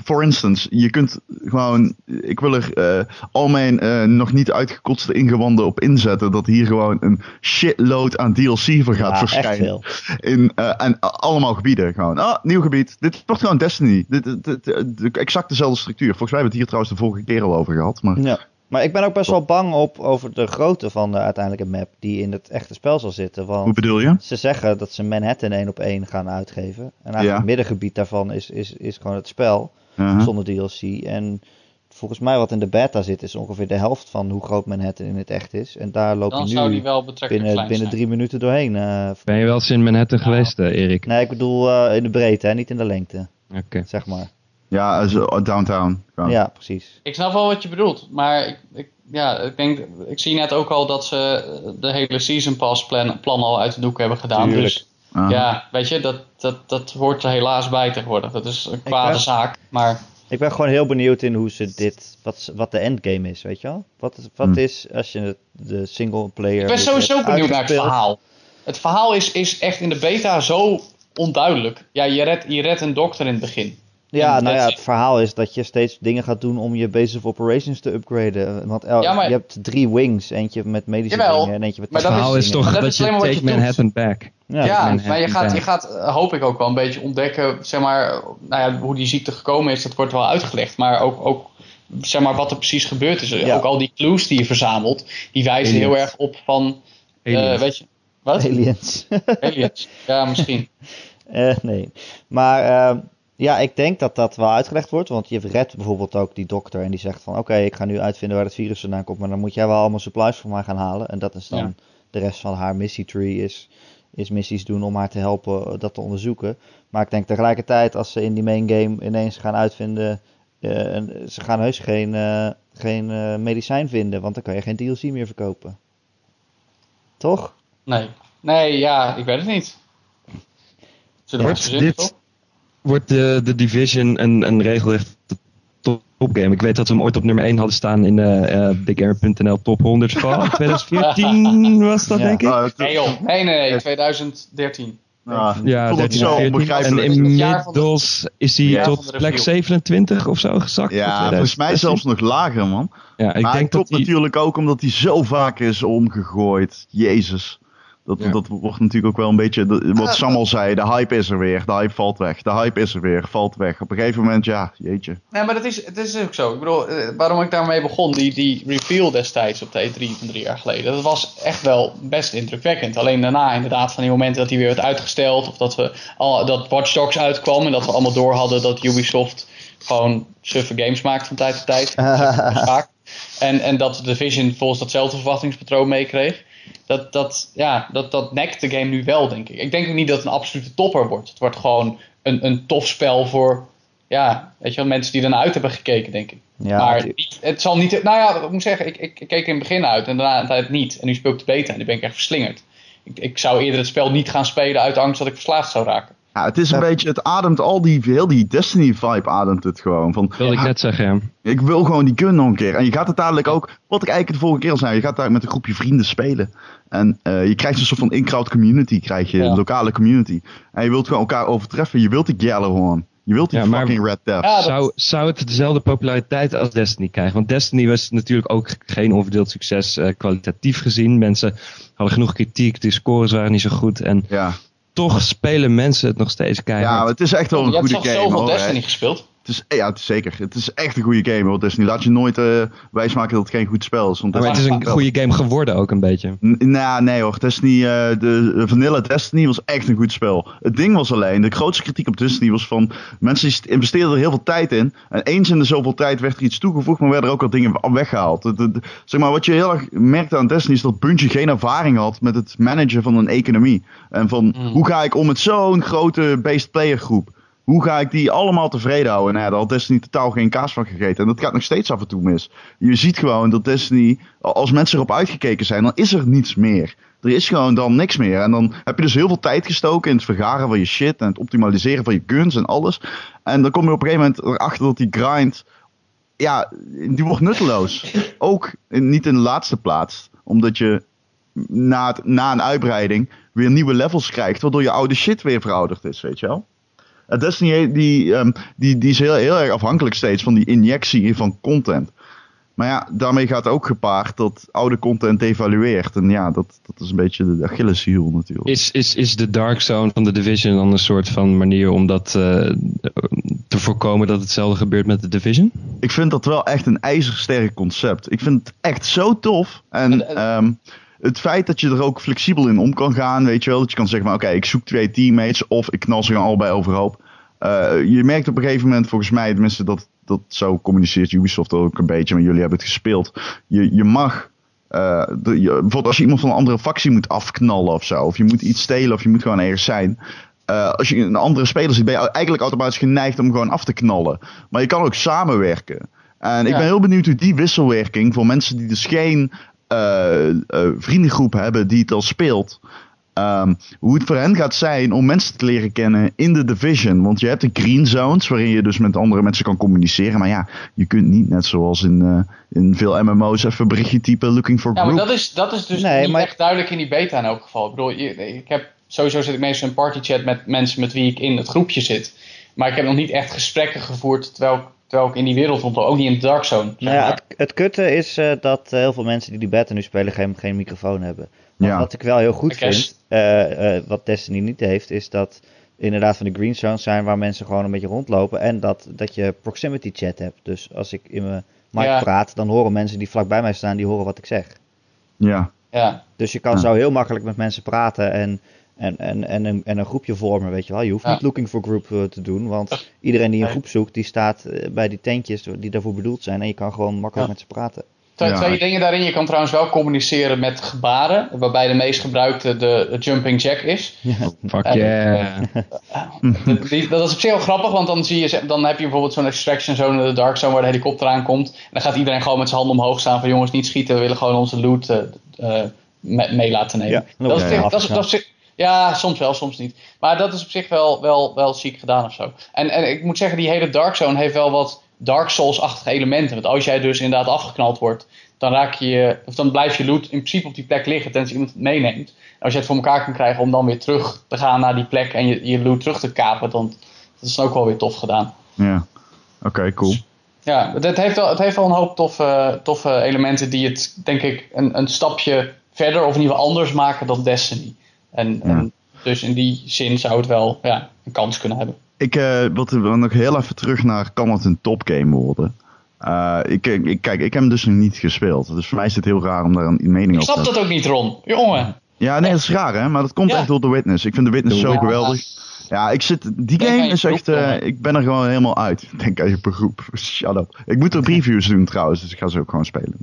For instance, je kunt gewoon, ik wil er eh, al mijn eh, nog niet uitgekotste ingewanden op inzetten. Dat hier gewoon een shitload aan DLC voor gaat Ja, verschijnen. In eh, en allemaal gebieden gewoon. Ah, nieuw gebied. Dit wordt gewoon Destiny. Dit, dit, dit- dit- exact dezelfde structuur. Volgens mij hebben we het hier trouwens de vorige keer al over gehad. Maar Ja. Maar ik ben ook best wel bang op, over de grootte van de uiteindelijke map die in het echte spel zal zitten. hoe Want bedoel je? ze zeggen dat ze Manhattan één op één gaan uitgeven. En eigenlijk Ja. het middengebied daarvan is, is, is gewoon het spel. Uh-huh. zonder DLC. En volgens mij wat in de beta zit is ongeveer de helft van hoe groot Manhattan in het echt is. En daar loop Dan je zou nu die wel betrekkelijk binnen, binnen drie minuten doorheen. eh. Ben je wel eens in Manhattan Nou. geweest, eh, Erik? nee, ik bedoel eh, in de breedte, hè, niet in de lengte, Oké. zeg maar. Ja, zo, downtown. Gewoon. Ja, precies. Ik snap wel wat je bedoelt, maar ik, ik, ja, ik, denk, ik zie net ook al dat ze de hele Season Pass plan, plan al uit de doek hebben gedaan. Tuurlijk. Dus ja, weet je, dat, dat, dat hoort er helaas bij tegenwoordig. Dat is een kwade zaak, maar Ik ben gewoon heel benieuwd in hoe ze dit, wat, wat de endgame is, weet je wel? Wat, is- wat Hmm. is als je de single player. ik ben sowieso benieuwd naar het verhaal. Het verhaal is, is echt in de beta zo onduidelijk. Ja, je redt, je redt een dokter in het begin. Ja, En nou ja, het verhaal is dat je steeds dingen gaat doen om je base of operations te upgraden. Want el- Ja, maar- je hebt drie wings, eentje met medische Jawel, dingen en eentje met maar Het dat verhaal is- is toch dat dat is je Take je doet. Manhattan back. Ja, maar je gaat, Back. je gaat, eh, hoop ik ook wel een beetje ontdekken, zeg maar, nou ja, hoe die ziekte gekomen is, dat wordt wel uitgelegd. Maar ook, ook zeg maar, wat er precies gebeurd is. Ja. Ook al die clues die je verzamelt, die wijzen Aliens. heel erg op van, eh, Aliens. weet je, wat? aliens. Aliens. Ja, misschien. Eh, nee. Maar ehm, ja, ik denk dat dat wel uitgelegd wordt. Want je redt bijvoorbeeld ook die dokter. En die zegt van oké, ik ga nu uitvinden waar het virus vandaan komt. Maar dan moet jij wel allemaal supplies voor mij gaan halen. En dat is dan Ja. de rest van haar missietree. Is, is missies doen om haar te helpen eh, dat te onderzoeken. Maar ik denk tegelijkertijd als ze in die main game ineens gaan uitvinden. eh, en ze gaan heus geen, eh, geen eh, medicijn vinden. Want dan kan je geen DLC meer verkopen. Toch? Nee. Nee, ja, ik weet het niet. Zullen we het Wordt verzinnen, toch? dit wordt de, de Division een, een regelrecht top- topgame? Ik weet dat we hem ooit op nummer 1 hadden staan in de eh BigAir.nl top 100 van 2014 was dat Ja. denk ik. Het- Nee joh, nee, nee, nee, 2013. ah, Ja, het 13, zo 14. onbegrijpelijk. En inmiddels is hij tot plek review. 27 of zo gezakt. ja, voor volgens mij 2016. zelfs nog lager, man. Ja, ik maar denk het dat klopt hij... natuurlijk ook omdat hij zo vaak is omgegooid. Jezus. Dat, Ja. dat wordt natuurlijk ook wel een beetje, wat Ah, Sam al zei, de hype is er weer, de hype valt weg, de hype is er weer, valt weg. Op een gegeven moment, ja, jeetje. Nee, maar dat is, het is ook zo. Ik bedoel, eh, waarom ik daarmee begon, die, die reveal destijds op de E3 van drie jaar geleden, dat was echt wel best indrukwekkend. Alleen daarna inderdaad van die momenten dat hij weer werd uitgesteld, of dat, we, al, dat Watch Dogs uitkwam en dat we allemaal door hadden dat Ubisoft gewoon suffe games maakt van tijd tot tijd. En, en dat de Division volgens datzelfde verwachtingspatroon meekreeg. Dat, dat, ja, dat, dat nekt de game nu wel, denk ik. Ik denk ook niet dat het een absolute topper wordt. Het wordt gewoon een, een tof spel voor ja, weet je wel, mensen die ernaar uit hebben gekeken, denk ik. Ja, maar het- niet- het zal niet. Nou ja, ik moet zeggen, ik, ik, ik keek in het begin uit en daarna tijd niet. En nu speel ik de beta en nu ben ik echt verslingerd. Ik, ik zou eerder het spel niet gaan spelen uit angst dat ik verslaafd zou raken. Ja, het is een Ja. beetje, het ademt al die, heel die Destiny vibe ademt het gewoon. Van, wilde ik ja, net zeggen, ja. Ik wil gewoon die gun nog een keer. En je gaat het dadelijk ook, wat ik eigenlijk de vorige keer al zei, je gaat daar met een groepje vrienden spelen. En eh, je krijgt een soort van in-crowd community, krijg je, Ja. een lokale community. En je wilt gewoon elkaar overtreffen. Je wilt die Gjallarhorn. Je wilt die Ja, maar- fucking Red Death. Ja, dat- Zou, zou het dezelfde populariteit als Destiny krijgen? Want Destiny was natuurlijk ook geen onverdeeld succes eh, kwalitatief gezien. Mensen hadden genoeg kritiek, de scores waren niet zo goed. En Ja. Toch spelen mensen het nog steeds Ja, keihard. maar het is echt wel een je hebt goede toch game. zoveel hoor. Destiny gespeeld? Is, ja, het is zeker. Het is echt een goede game hoor. Destiny. Laat je nooit eh, wijsmaken dat het geen goed spel is. Want maar het is een goede game geworden ook een beetje. N- Nou, nee hoor. Destiny, eh, de, Vanilla Destiny was echt een goed spel. Het ding was alleen, de grootste kritiek op Destiny was van... Mensen investeerden er heel veel tijd in. En eens in de zoveel tijd werd er iets toegevoegd, maar werden er ook al dingen weggehaald. De- de- de- zeg maar, wat je heel erg merkte aan Destiny is dat Bungie geen ervaring had met het managen van een economie. En van, hoe ga ik om met zo'n grote based player groep? Hoe ga ik die allemaal tevreden houden? Nou daar had Destiny totaal geen kaas van gegeten. En dat gaat nog steeds af en toe mis. Je ziet gewoon dat Destiny, als mensen erop uitgekeken zijn, dan is er niets meer. Er is gewoon dan niks meer. En dan heb je dus heel veel tijd gestoken in het vergaren van je shit en het optimaliseren van je guns en alles. En dan kom je op een gegeven moment erachter dat die grind, ja, die wordt nutteloos. Ook niet in de laatste plaats. Omdat je na, na een uitbreiding weer nieuwe levels krijgt, waardoor je oude shit weer verouderd is, weet je wel. Destiny die, ehm, die, die is heel, heel erg afhankelijk steeds van die injectie van content. Maar ja, daarmee gaat ook gepaard dat oude content devalueert. En ja, dat, dat is een beetje de Achilleshiel natuurlijk. Is, is, is de Dark Zone van de Division dan een soort van manier om dat eh, te voorkomen dat hetzelfde gebeurt met de Division? Ik vind dat wel echt een ijzersterk concept. Ik vind het echt zo tof. En En- en- ehm, het feit dat je er ook flexibel in om kan gaan, weet je wel. Dat je kan zeggen van oké, ik zoek twee teammates of ik knal ze gewoon allebei overhoop. Eh, je merkt op een gegeven moment, volgens mij, tenminste dat, dat zo communiceert Ubisoft ook een beetje, maar jullie hebben het gespeeld. Je, je mag, eh, de, je, bijvoorbeeld als je iemand van een andere factie moet afknallen of zo, of je moet iets stelen of je moet gewoon ergens zijn. Eh, als je een andere speler ziet, ben je eigenlijk automatisch geneigd om gewoon af te knallen. Maar je kan ook samenwerken. En ik ben heel benieuwd hoe die wisselwerking voor mensen die dus geen vriendengroep hebben die het al speelt. ehm, hoe het voor hen gaat zijn om mensen te leren kennen in de Division. Want je hebt de green zones waarin je dus met andere mensen kan communiceren. Maar ja, je kunt niet net zoals in, eh, in veel MMO's even berichtje typen looking for Ja, group. maar dat is, dat is dus Nee, niet maar- echt duidelijk in die beta in elk geval. Ik bedoel, ik heb, sowieso zit ik meestal in partychat met mensen met wie ik in het groepje zit. Maar ik heb nog niet echt gesprekken gevoerd terwijl, ik- terwijl ik in die wereld rondloop. Ook niet in de dark zone. zeg Nou ja, maar. het, het kutte is eh, dat heel veel mensen die die beta nu spelen geen, geen microfoon hebben. Want Ja. Wat ik wel heel goed vind, eh, eh, wat Destiny niet heeft, is dat inderdaad van de green zones zijn waar mensen gewoon een beetje rondlopen. En dat, dat je proximity chat hebt. Dus als ik in mijn mic Ja. praat, dan horen mensen die vlakbij mij staan, die horen wat ik zeg. Ja, ja. Dus je kan Ja. zo heel makkelijk met mensen praten en, en, en, en, een, en een groepje vormen, weet je wel. Je hoeft Ja. niet looking for group eh, te doen, want iedereen die een Nee. groep zoekt, die staat eh, bij die tentjes die daarvoor bedoeld zijn. En je kan gewoon makkelijk Ja. met ze praten. Twee, Ja. twee dingen daarin. Je kan trouwens wel communiceren met gebaren. Waarbij de meest gebruikte de, jumping jack is. Fuck Eh, yeah. De- die- dat is op zich wel grappig, want dan, zie je, dan heb je bijvoorbeeld zo'n extraction zone in de dark zone waar de helikopter aankomt. En dan gaat iedereen gewoon met zijn handen omhoog staan van jongens niet schieten, we willen gewoon onze loot eh, eh, me- mee laten nemen. Dat is, dat is, dat is op zich- ja, soms wel, soms niet. Maar dat is op zich wel, wel, wel ziek gedaan of zo. En, en ik moet zeggen, die hele Dark Zone heeft wel wat Dark Souls-achtige elementen. Want als jij dus inderdaad afgeknald wordt, dan, raak je, of dan blijft je loot in principe op die plek liggen, tenzij iemand het meeneemt. En als je het voor elkaar kan krijgen om dan weer terug te gaan naar die plek en je, je loot terug te kapen, dan dat is dan ook wel weer tof gedaan. ja. Oké, cool. Ja, het heeft wel, het heeft wel een hoop toffe, toffe elementen die het, denk ik, een, een stapje verder of in ieder geval anders maken dan Destiny. En, Ja. en dus in die zin zou het wel ja, een kans kunnen hebben. Ik eh, wil nog heel even terug naar kan het een topgame worden? Eh, ik, ik, kijk, ik heb hem dus nog niet gespeeld. Dus voor mij is het heel raar om daar een mening Ik over te snap hebben. dat ook niet, Ron. Jongen. Ja, nee, dat is raar hè, maar dat komt Ja. echt door The Witness. Ik vind The Witness zo geweldig. Ja, ik zit, die Denk game is echt, eh, ik ben er gewoon helemaal uit. Ik Denk aan je beroep. Shut up. Ik moet er previews doen trouwens, dus ik ga ze ook gewoon spelen.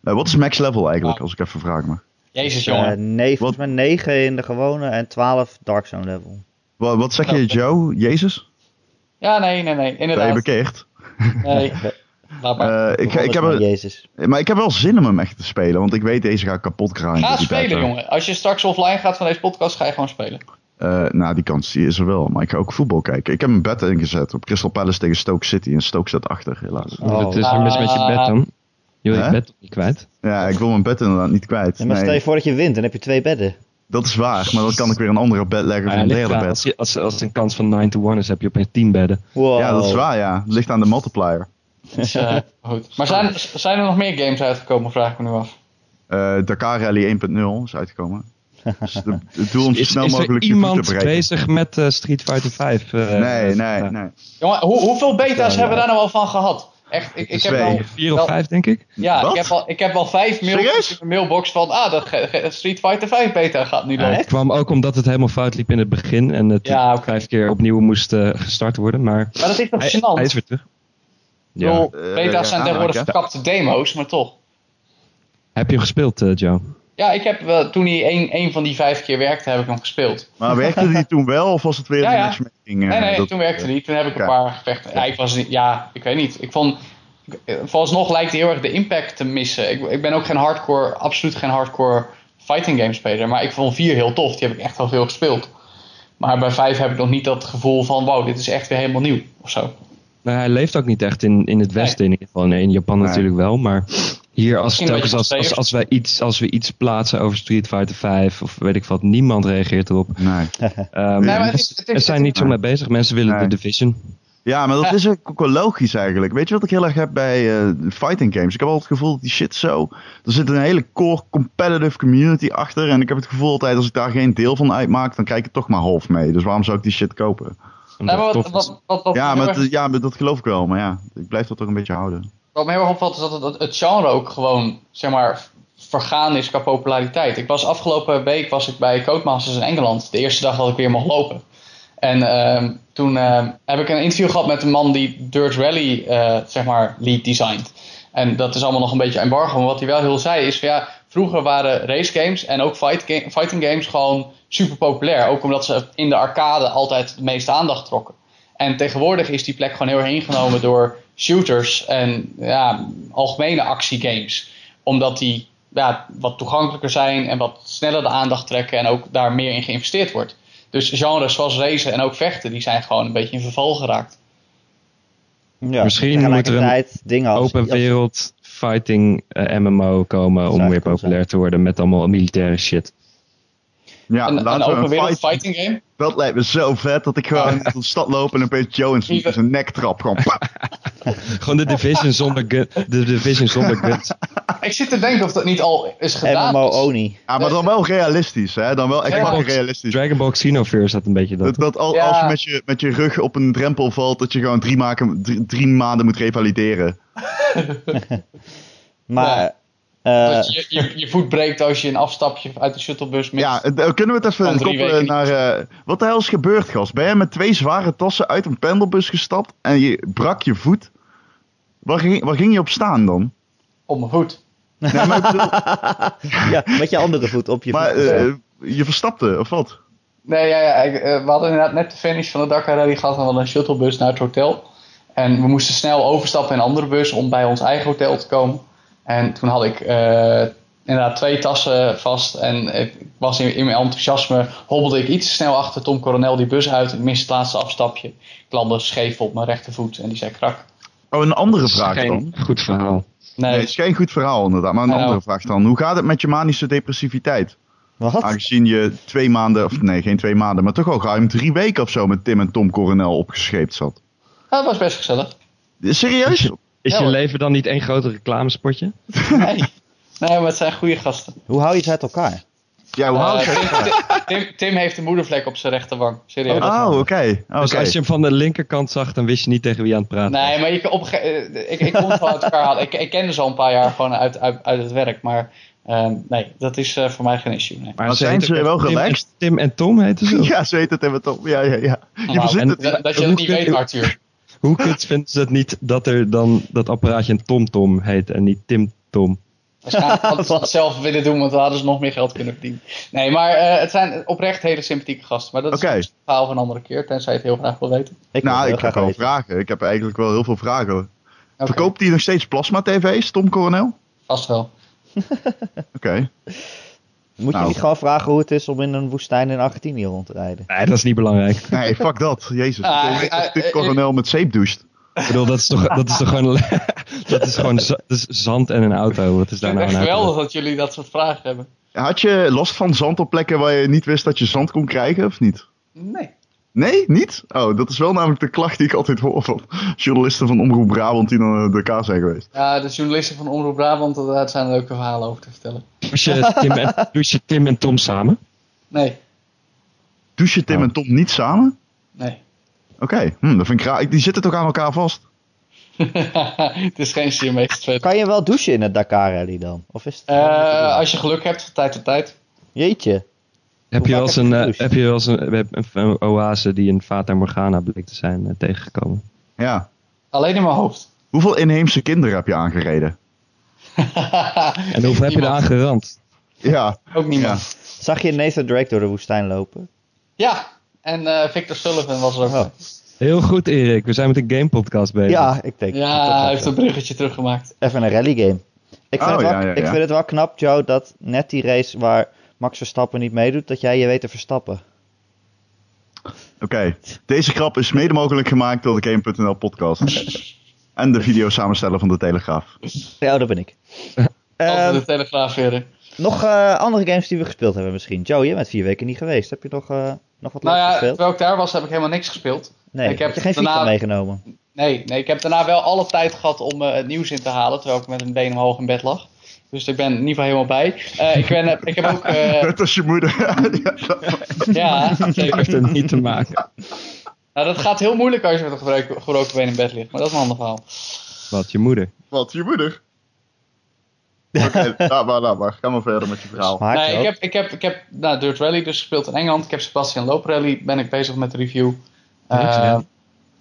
Wat is max level eigenlijk, als ik even vraag mag? Jezus, Eh jongen. nee, volgens mij 9 in de gewone en 12 Dark Zone level. Wat, wat zeg je. Joe? Jezus? Ja, nee, nee, nee. Ben je Inderdaad. bekeerd? Nee. Laat maar. Eh, ik, ik, heb er... Jezus. maar ik heb wel zin om hem echt te spelen, want ik weet deze gaat kapot grinden. Ga die spelen, jongen. Als je straks offline gaat van deze podcast, ga je gewoon spelen. Eh, nou, die kans die is er wel. Maar ik ga ook voetbal kijken. Ik heb een bed ingezet op Crystal Palace tegen Stoke City. En Stoke staat achter, helaas. Oh. Wat is er mis met je bed dan? Je wil je bed toch niet kwijt? Ja, ik wil mijn bed inderdaad niet kwijt. Ja, maar stel je Nee, voor dat je wint, dan heb je twee bedden. dat is waar. Maar dan kan ik weer een andere bed leggen of Ja, een derde bed. als, je, als, als het een kans van 9 to 1 is, heb je opeens 10 bedden. Wow. Ja, dat is waar, ja. Het ligt aan de multiplier. Dus, eh, goed. Maar zijn, zijn er nog meer games uitgekomen, vraag ik me nu af. Eh, Dakar Rally 1.0 is uitgekomen. Dus de, het doel om zo Is, snel is er mogelijk je voeten iemand te bereiken. bezig met eh, Street Fighter 5? Nee, nee, nee. Jongen, hoe, hoeveel beta's Ja, hebben we ja. daar nou al van gehad? Echt, ik, ik heb al, Vier of wel- vijf, denk ik. ja, Wat? ik heb, al, ik heb al vijf mailtjes in mijn mailbox van, ah, dat ge- ge- Street Fighter 5 beta gaat nu Ja, lopen. het kwam ook omdat het helemaal fout liep in het begin. En het Ja, vijf keer opnieuw moest eh, gestart worden. Maar Maar dat is toch hij, gênant? hij is weer terug. Ik Ja. bedoel, Eh, beta's ja, zijn ja, tegenwoordig ja. verkapte demo's, maar toch. Heb je hem gespeeld, eh, Joe? Ja, ik heb wel, toen hij één, één van die vijf keer werkte, heb ik hem gespeeld. Maar werkte die toen wel of was het weer Ja, een ja. matchmaking? eh, Nee, nee, dat- toen werkte die. Toen heb ik een paar gevechten. Ja, ik was niet, ja, ik weet niet. Ik vond, eh, vooralsnog lijkt hij heel erg de impact te missen. Ik, ik ben ook geen hardcore, absoluut geen hardcore fighting game speler. Maar ik vond 4 heel tof. Die heb ik echt wel veel gespeeld. Maar bij 5 heb ik nog niet dat gevoel van, wow, dit is echt weer helemaal nieuw. Of zo. Nou, hij leeft ook niet echt in, in het Westen in ieder geval. Nee, in Japan Nee. natuurlijk wel. Maar hier, als, telkens als, als, als, wij iets, als we iets plaatsen over Street Fighter 5 of weet ik wat, niemand reageert erop. Nee. Ehm, maar het is- het is- er zijn niet zo mee bezig. Mensen willen Nee. de Division. Ja, maar dat is ook wel logisch eigenlijk. Weet je wat ik heel erg heb bij eh, fighting games? Ik heb altijd het gevoel dat die shit zo... Er zit een hele core competitive community achter. En ik heb het gevoel altijd als ik daar geen deel van uitmaak, dan krijg ik het toch maar half mee. Dus waarom zou ik die shit kopen? Maar wat, wat, wat, Ja, maar, erg- het- ja, maar dat geloof ik wel. Maar ja, ik blijf dat toch een beetje houden. Wat me heel erg opvalt is dat het, het, genre ook gewoon, zeg maar, vergaan is qua populariteit. Ik was afgelopen week was ik bij Codemasters in Engeland. De eerste dag dat ik weer mocht lopen. En ehm, toen ehm, heb ik een interview gehad met een man die Dirt Rally, eh, zeg maar, lead designt. En dat is allemaal nog een beetje embargo. Maar wat hij wel heel zei is van ja, vroeger waren race games en ook fight ga- fighting games gewoon super populair. Ook omdat ze in de arcade altijd de meeste aandacht trokken. En tegenwoordig is die plek gewoon heel erg ingenomen door shooters en ja, algemene actiegames. Omdat die ja, wat toegankelijker zijn en wat sneller de aandacht trekken en ook daar meer in geïnvesteerd wordt. Dus genres zoals racen en ook vechten, die zijn gewoon een beetje in verval geraakt. Ja, Misschien moet er een tegelijkertijd dingen als, Open wereld fighting eh, MMO komen om weer populair te worden met allemaal militaire shit. Ja, een een laten we een fighting game. Dat lijkt me zo vet dat ik gewoon door de stad loop en opeens Joe in zijn- in nek trap. Gewoon, de Division zonder, gun, de Division zonder guns. Ik zit te denken of dat niet al is gedaan. MMO. Oni. Ja, maar dan wel realistisch, hè? Dan wel echt maar- realistisch. Dragon Ball Xenoverse had een beetje dat. Dat, dat al, Ja. als je met, je met je rug op een drempel valt, dat je gewoon drie, maken, drie, drie maanden moet revalideren. Maar je, je je voet breekt als je een afstapje uit de shuttlebus mist. Ja, eh, kunnen we het even koppelen naar... eh, wat de hel is gebeurd, gast? Ben je met twee zware tassen uit een pendelbus gestapt en je brak je voet? Waar ging, waar ging je op staan dan? Op mijn voet. Nee, maar, ik bedoel, ja, met je andere voet op je maar voet. eh, je verstapte, of wat? Nee, ja, ja, ik, eh, we hadden inderdaad net de finish van de Dakar Rally gehad en we hadden een shuttlebus naar het hotel. En we moesten snel overstappen in een andere bus om bij ons eigen hotel te komen. En toen had ik eh, inderdaad twee tassen vast en ik was in, in mijn enthousiasme hobbelde ik iets te snel achter Tom Coronel die bus uit. Ik miste het laatste afstapje. Ik landde scheef op mijn rechtervoet en die zei krak. Oh, een andere vraag geen dan. goed verhaal. Nee, Nee, het is geen goed verhaal inderdaad, maar een Nou. andere vraag dan. Hoe gaat het met je manische depressiviteit? Wat? Aangezien je twee maanden, of nee, geen twee maanden, maar toch al ruim drie weken of zo met Tim en Tom Coronel opgescheept zat. dat was best gezellig. Serieus? Is Ja, je leven dan niet één groot reclamespotje? Nee, nee maar het zijn goede gasten. Hoe hou je het uit elkaar? Ja, hoe hou Eh, je Tim, Tim, Tim, Tim heeft een moedervlek op zijn rechterwang. Serieus. Oh, oké. Dus oké. als je hem van de linkerkant zag, dan wist je niet tegen wie je aan het praten was. Nee, maar je, kan op, eh, ik, ik kon het wel uit elkaar halen. Ik, ik kende ze al een paar jaar gewoon uit, uit, uit het werk. Maar ehm, nee, dat is eh, voor mij geen issue. Nee. Maar zijn ze heten wel Tim en- relaxed? Tim en Tom heten ze? Ja, ze heet het even Tom. Ja, ja, ja. Je Nou, verzint en het. dat, dat je het niet je- weet, Arthur. Hoe kut vinden ze het niet dat er dan dat apparaatje een TomTom heet en niet Tim Tom? Waarschijnlijk hadden ze het zelf willen doen, want dan hadden ze nog meer geld kunnen verdienen. Nee, maar eh, het zijn oprecht hele sympathieke gasten. Maar dat is Oké. een verhaal van een andere keer, tensij je het heel graag wil weten. Ik Nou, ik heb wel weten. vragen. Ik heb eigenlijk wel heel veel vragen. Oké, Verkoopt hij nog steeds plasma-tv's, Tom Coronel? Vast wel. Oké. Moet je Nou. niet gewoon vragen hoe het is om in een woestijn in Argentinië rond te rijden? Nee, dat is niet belangrijk. Nee, fuck dat. Jezus. Ah, ik weet ah, eh, Coronel met zeep doucht. Ik bedoel, dat is toch, dat is toch gewoon, dat is gewoon dat is zand en een auto. Wat is Ik daar vind het nou echt aan geweldig dat jullie dat soort vragen hebben. Had je last van zand op plekken waar je niet wist dat je zand kon krijgen, of niet? Nee. Nee, niet? Oh, dat is wel namelijk de klacht die ik altijd hoor van journalisten van Omroep Brabant die naar de K zijn geweest. Ja, de journalisten van Omroep Brabant, daar zijn er leuke verhalen over te vertellen. Douche je Tim en, douche Tim en Tom samen? Nee, Douchen Tim Oh. en Tom niet samen? nee. Oké, hm, dat vind ik raar. Die zitten toch aan elkaar vast? het is geen Siamese tweeling. Kan je wel douchen in het Dakar Rally dan? Of is het Eh, als je geluk hebt van tijd tot tijd. Jeetje. Heb je, wel eens een, eh, heb je wel eens een, een, een, een oase die een Fata Morgana bleek te zijn eh, tegengekomen? Ja. Alleen in mijn hoofd. Hoeveel inheemse kinderen heb je aangereden? En hoeveel heb je er aangerand? Ja. Ook niemand. Ja. Zag je Nathan Drake door de woestijn lopen? Ja, en eh, Victor Sullivan was er ook. Oh. Heel goed Erik, we zijn met een game podcast bezig. Ja, ik denk. Ja, hij heeft een bruggetje teruggemaakt. Even een rally game. Ik vind, Oh, het wel, ja, ja, ik vind het wel knap, Joe, dat net die race waar Max Verstappen niet meedoet, dat jij je weet te verstappen. Oké. Deze grap is mede mogelijk gemaakt door de Game.nl podcast. en de video samensteller van de Telegraaf. Ja, dat ben ik. Over Ehm, de Telegraaf weer. nog eh, andere games die we gespeeld hebben misschien. Joe, je bent vier weken niet geweest. Heb je nog, eh, nog wat Nou ja, gespeeld? terwijl ik daar was, heb ik helemaal niks gespeeld. Nee, ik heb heb je geen daarna- meegenomen? Nee, nee, ik heb daarna wel alle tijd gehad om eh, het nieuws in te halen, terwijl ik met een been omhoog in bed lag. Dus ik ben in ieder geval helemaal bij. Eh, ik, ben, ik heb ook, eh, Net als je moeder. ja, ja, zeker. heeft er niet te maken. Nou, dat gaat heel moeilijk als je met een gebroken, gebroken been in bed ligt, maar dat is een ander verhaal. Wat, je moeder? Wat, je moeder? Oké, laat maar, laat maar. Ga maar verder met je verhaal. Smaakt nee, ik heb, ik heb, ik heb nou, Dirt Rally dus gespeeld in Engeland. Ik heb Sebastian Loop Rally, ben ik bezig met de review. Eh,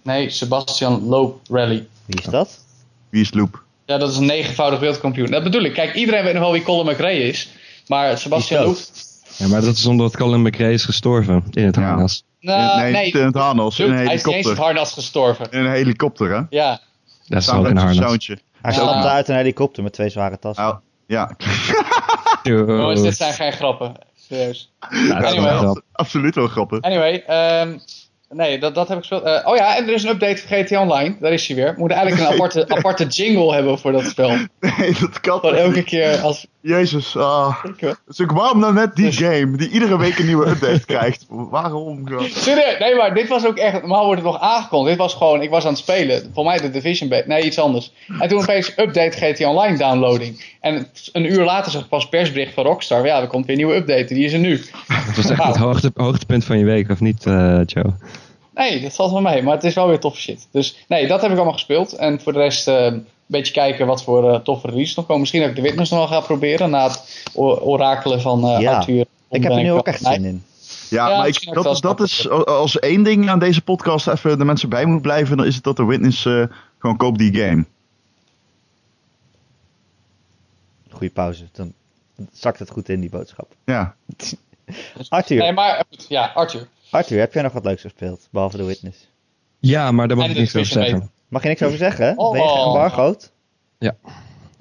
nee, Sebastian Loop Rally. Wie is dat? Wie is Loop? Ja, dat is een negenvoudig wereldkampioen. Dat bedoel ik. Kijk, iedereen weet nog wel wie Colin McRae is. Maar Sebastian dood. Ja, maar dat is omdat Colin McRae is gestorven in het Ja. harnas. Nou, nee, nee, niet in het harnas, in een hij is niet eens het helikopter. harnas gestorven. In een helikopter, hè? Ja. Dat is ook een harnas. zoontje. Hij Ja. stapte uit een helikopter met twee zware tassen. Nou, ja, Jongens, dit zijn geen grappen. Serieus. Ja, Anyway. absoluut wel grappig. Anyway, ehm, nee, dat, dat heb ik gespeeld. Eh, oh ja, en er is een update van GTA Online. Daar is hij weer. We moeten eigenlijk een aparte, aparte jingle hebben voor dat spel. Nee, dat kan toch elke keer als... Jezus, ah. Ik, Dus ik, waarom nou net die Dus- game die iedere week een nieuwe update krijgt? Waarom? Serieus, nee, maar dit was ook echt. Normaal wordt het nog aangekondigd. Dit was gewoon, ik was aan het spelen. Voor mij de Division. Nee, iets anders. En toen opeens update GTA Online downloading. En een uur later zag ik pas persbericht van Rockstar. Ja, er komt weer een nieuwe update. Die is er nu. Het was echt het hoogte, hoogtepunt van je week, of niet, eh, Joe? Nee, dat valt wel mee. Maar het is wel weer toffe shit. Dus nee, dat heb ik allemaal gespeeld. En voor de rest eh, een beetje kijken wat voor eh, toffe releases nog komen. Misschien dat ik de Witness nog wel ga proberen. Na het orakelen van eh Ja, Arthur. Ik heb er nu ook echt zin in. Ja, Ja, maar ik, dat, is, als één ding aan deze podcast even de mensen bij moet blijven, dan is het dat de Witness eh, gewoon koopt die game. Goeie pauze. Dan zakt het goed in, die boodschap. Ja. Arthur, Nee, maar goed, ja, Arthur. Arthur, heb jij nog wat leuks gespeeld? Behalve de Witness. Ja, maar daar mag En ik niks over zeggen. Mag je niks over zeggen? hè? Oh. Ben je geëmbargoed? Ja.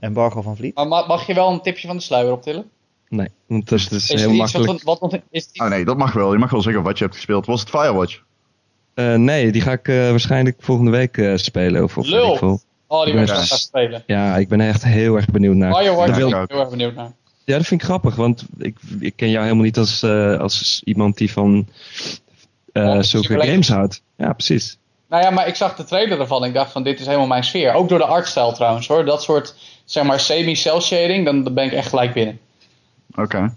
Embargo van Vliet? Maar ma- mag je wel een tipje van de sluier optillen? Nee, want dat is Is heel iets makkelijk. wat, wat, is Oh nee, dat mag wel. Je mag wel zeggen wat je hebt gespeeld. Was het Firewatch? Eh, nee, die ga ik eh, waarschijnlijk volgende week eh, spelen. Of, of Lul. ik. Oh, die Ja. mensen gaan spelen. Ja, ik ben echt heel erg benieuwd naar. Firewatch Dat ben wil- ik heel erg benieuwd naar. Ja, dat vind ik grappig, want ik, ik ken jou helemaal niet als, eh, als iemand die van eh, Oh, zulke games houdt. Ja, precies. Nou ja, maar ik zag de trailer ervan. Ik dacht van, dit is helemaal mijn sfeer. Ook door de artstyle trouwens hoor. Dat soort, zeg maar, semi-cell shading. Dan, dan ben ik echt gelijk binnen. Oké.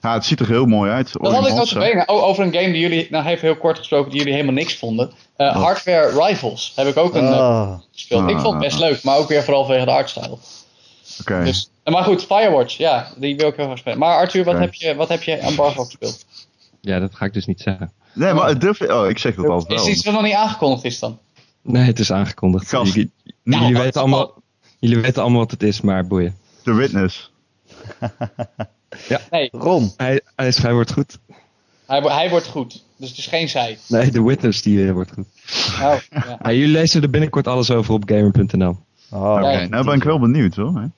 Ja, het ziet er heel mooi uit. Dat had ik nog te. Oh, over een game die jullie, nou even heel kort gesproken, die jullie helemaal niks vonden. Eh, Hardware Rivals heb ik ook een, eh, Oh, gespeeld. Ik vond het best leuk, maar ook weer vooral vanwege de artstyle. Oké. Dus, maar goed, Firewatch, ja, die wil ik heel graag spelen. Maar Arthur, wat heb je, wat heb je gespeeld? Ja, dat ga ik dus niet zeggen. Nee, maar het durf... Oh, ik zeg dat altijd Is wel. er iets wat nog niet aangekondigd is dan? Nee, het is aangekondigd. Gast. Jullie, Ja, jullie weten is allemaal, jullie weten allemaal wat het is, maar boeien. The Witness. Nee, Ron. Hij, hij, is, hij wordt goed. hij, hij wordt goed. Dus het is geen zij. Nee, de Witness die eh, wordt goed. Oh, ja. Jullie lezen er binnenkort alles over op gamer.nl. Oh, Oké, Ja. nou ben ik wel benieuwd hoor.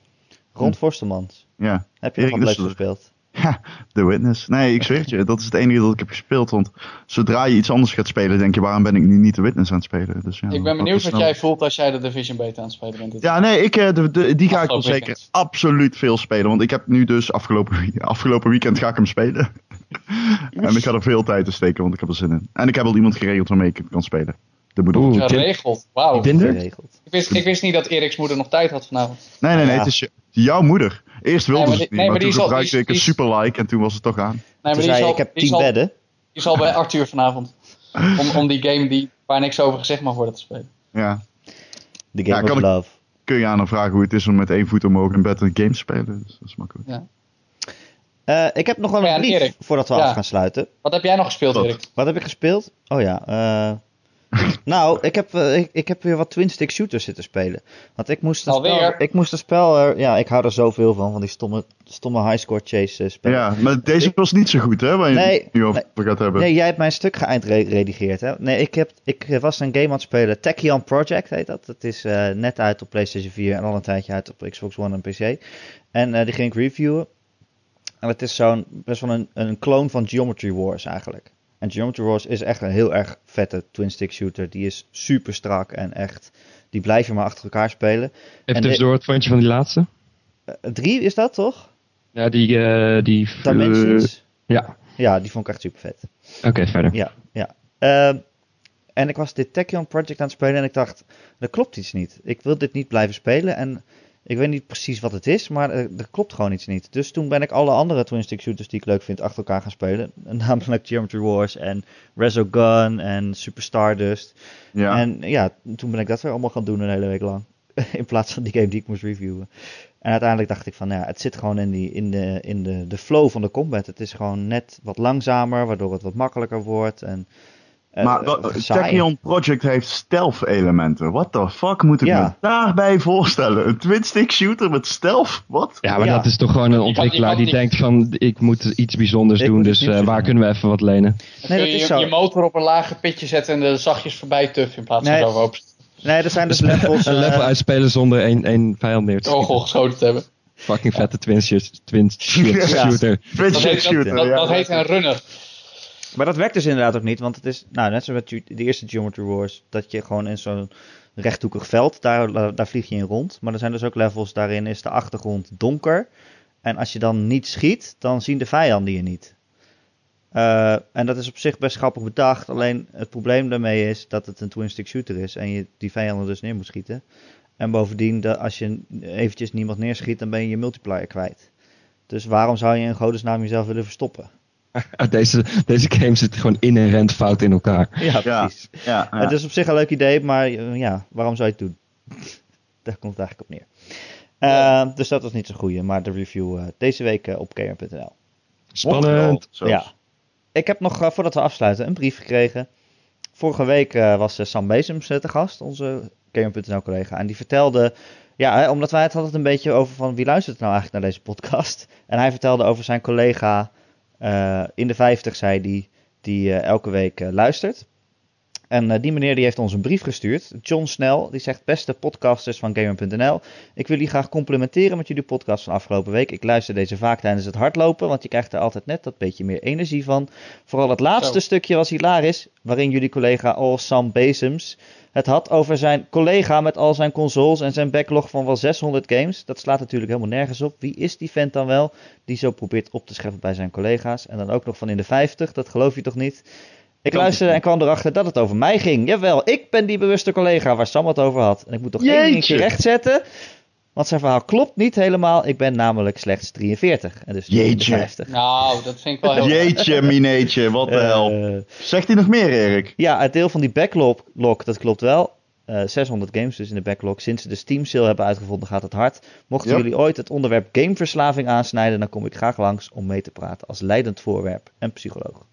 Hè. Ron Forstemans. Ja. Heb je nog Erik wat leuks Nusselder. gespeeld? Ja, The Witness. Nee, ik zweer het je, dat is het enige dat ik heb gespeeld. Want zodra je iets anders gaat spelen, denk je, waarom ben ik nu niet The Witness aan het spelen? Dus, ja, Ik ben benieuwd wat jij voelt als jij de Division Beta aan het spelen bent. dit Ja, nee, ik, eh, de, de- die ga ik wel zeker weekend. absoluut veel spelen. Want ik heb nu dus afgelopen, afgelopen weekend ga ik hem spelen. en ik ga er veel tijd in steken, want ik heb er zin in. En ik heb al iemand geregeld waarmee ik kan spelen. Dat bedoel ik. Oeh, Tim- Geregeld. Wauw. Tinder? Geregeld. Ik wist, ik wist niet dat Erik's moeder nog tijd had vanavond. Nee, nee, nee, Ja. het is je- jouw moeder. Eerst wilde Nee, maar ze het niet, nee, maar maar die toen gebruikte die ik een super like en toen was het toch aan. Nee, maar Toen die zei zal, ik heb die tien zal, bedden. die zal bij Arthur vanavond. Om, om die game die, waar niks over gezegd mag worden te spelen. Ja. The Ja, Game kan of ik- Love. Kun je aan hem vragen hoe het is om met één voet omhoog in bed een game te spelen. Dus dat is makkelijk. Ja. Eh, ik heb nog wel een brief Erik. voordat we Ja. af gaan sluiten. Wat heb jij nog gespeeld? Erik? Wat heb ik gespeeld? Oh ja. eh, nou, ik heb, eh, ik, ik heb weer wat twin-stick shooters zitten spelen. Want ik moest een Alweer? spel... Ik moest een spel... ja, ik hou er zoveel van, van die stomme, stomme high-score chase eh, spellen. Ja, maar deze was niet zo goed, hè? Waar je Nee, het nu over gaat hebben. Nee, jij hebt mijn stuk geëindredigeerd, hè? Nee, ik, heb, ik eh, was een game aan het spelen. Tachyon Project heet dat. Het is eh, net uit op PlayStation 4 en al een tijdje uit op Xbox One en PC. En eh, die ging ik reviewen. En het is zo'n best wel een, een clone van Geometry Wars eigenlijk. En Geometry Wars is echt een heel erg vette twin-stick shooter. Die is super strak en echt... Die blijf je maar achter elkaar spelen. Even En tussendoor, wat vond je van die laatste? Eh, drie is dat, toch? Ja, die... eh die Dimensions? ja, Ja, die vond ik echt super vet. oké, verder. Ja, ja. Ehm, en ik was dit Tachyon Project aan het spelen en ik dacht, er klopt iets niet. Ik wil dit niet blijven spelen en ik weet niet precies wat het is, maar er, er klopt gewoon iets niet. Dus toen ben ik alle andere twin-stick shooters die ik leuk vind achter elkaar gaan spelen. Namelijk Geometry Wars en Resogun en Super Stardust. ja. En ja, toen ben ik dat weer allemaal gaan doen een hele week lang. In plaats van die game die ik moest reviewen. En uiteindelijk dacht ik van, nou ja, het zit gewoon in, die, in, de, in de, de flow van de combat. Het is gewoon net wat langzamer, waardoor het wat makkelijker wordt. En, maar eh, dat- saai. Tachyon Project heeft stealth elementen. What the fuck moet ik Ja. me daarbij voorstellen? Een twin-stick shooter met stealth? Wat? Ja, maar Ja. dat is toch gewoon een ontwikkelaar die niet- denkt van, ik moet iets bijzonders Ik doen, dus eh, waar kunnen we even wat lenen? Nee, dat je is je, zo. je motor op een lager pitje zetten en er zachtjes voorbij tuffen in plaats Nee. van zo. Nee, er zijn dus levels... een level eh, uitspelen zonder één, één vijand neer te Oog schieten. geschoten te hebben. Fucking vette twin, shoot- twin shooter. Dat Twin-stick heet, dat, shooter. dat, ja. dat heet een runner. Maar dat werkt dus inderdaad ook niet, want het is, nou, net zoals met de eerste Geometry Wars, dat je gewoon in zo'n rechthoekig veld, daar, daar vlieg je in rond. Maar er zijn dus ook levels, daarin is de achtergrond donker. En als je dan niet schiet, dan zien de vijanden je niet. Eh, en dat is op zich best grappig bedacht, alleen het probleem daarmee is dat het een twin-stick shooter is en je die vijanden dus neer moet schieten. En bovendien, als je eventjes niemand neerschiet, dan ben je je multiplier kwijt. Dus waarom zou je in godesnaam jezelf willen verstoppen? Deze, deze game zit gewoon inherent fout in elkaar. Ja, precies. Ja, ja. Het is op zich een leuk idee, maar eh, ja, waarom zou je het doen? Daar komt het eigenlijk op neer. Eh, dus dat was niet zo goeie, maar de review eh, deze week op kr.nl. Spannend. Ja. Ik heb nog, eh, voordat we afsluiten, een brief gekregen. Vorige week eh, was eh, Sam Bezems te gast, onze kr.nl collega. En die vertelde, ja, hè, omdat wij het hadden een beetje over van wie luistert nou eigenlijk naar deze podcast. En hij vertelde over zijn collega in de 50, zei die, die eh, elke week eh, luistert. En eh, die meneer die heeft ons een brief gestuurd. John Snell, die zegt: Beste podcasters van Gamer.nl. Ik wil jullie graag complimenteren met jullie podcast van afgelopen week. Ik luister deze vaak tijdens het hardlopen, want je krijgt er altijd net dat beetje meer energie van. Vooral het laatste Zo. stukje was hilarisch, waarin jullie collega Al Sam Bezems het had over zijn collega met al zijn consoles en zijn backlog van wel 600 games. Dat slaat natuurlijk helemaal nergens op. Wie is die vent dan wel die zo probeert op te scheppen bij zijn collega's? En dan ook nog van in de 50, dat geloof je toch niet? Ik luisterde en kwam erachter dat het over mij ging. Jawel, ik ben die bewuste collega waar Sam het over had. En ik moet toch één Jeetje. dingetje rechtzetten. Want zijn verhaal klopt niet helemaal. Ik ben namelijk slechts 43. En dus Jeetje. 50. Nou, dat vind ik wel heel Jeetje, mineetje, wat de hel. Eh, Zegt hij nog meer, Erik? ja, het deel van die backlog, log, dat klopt wel. Eh, 600 games dus in de backlog. Sinds ze de Steam sale hebben uitgevonden gaat het hard. Mochten Ja. jullie ooit het onderwerp gameverslaving aansnijden, dan kom ik graag langs om mee te praten als leidend voorwerp en psycholoog.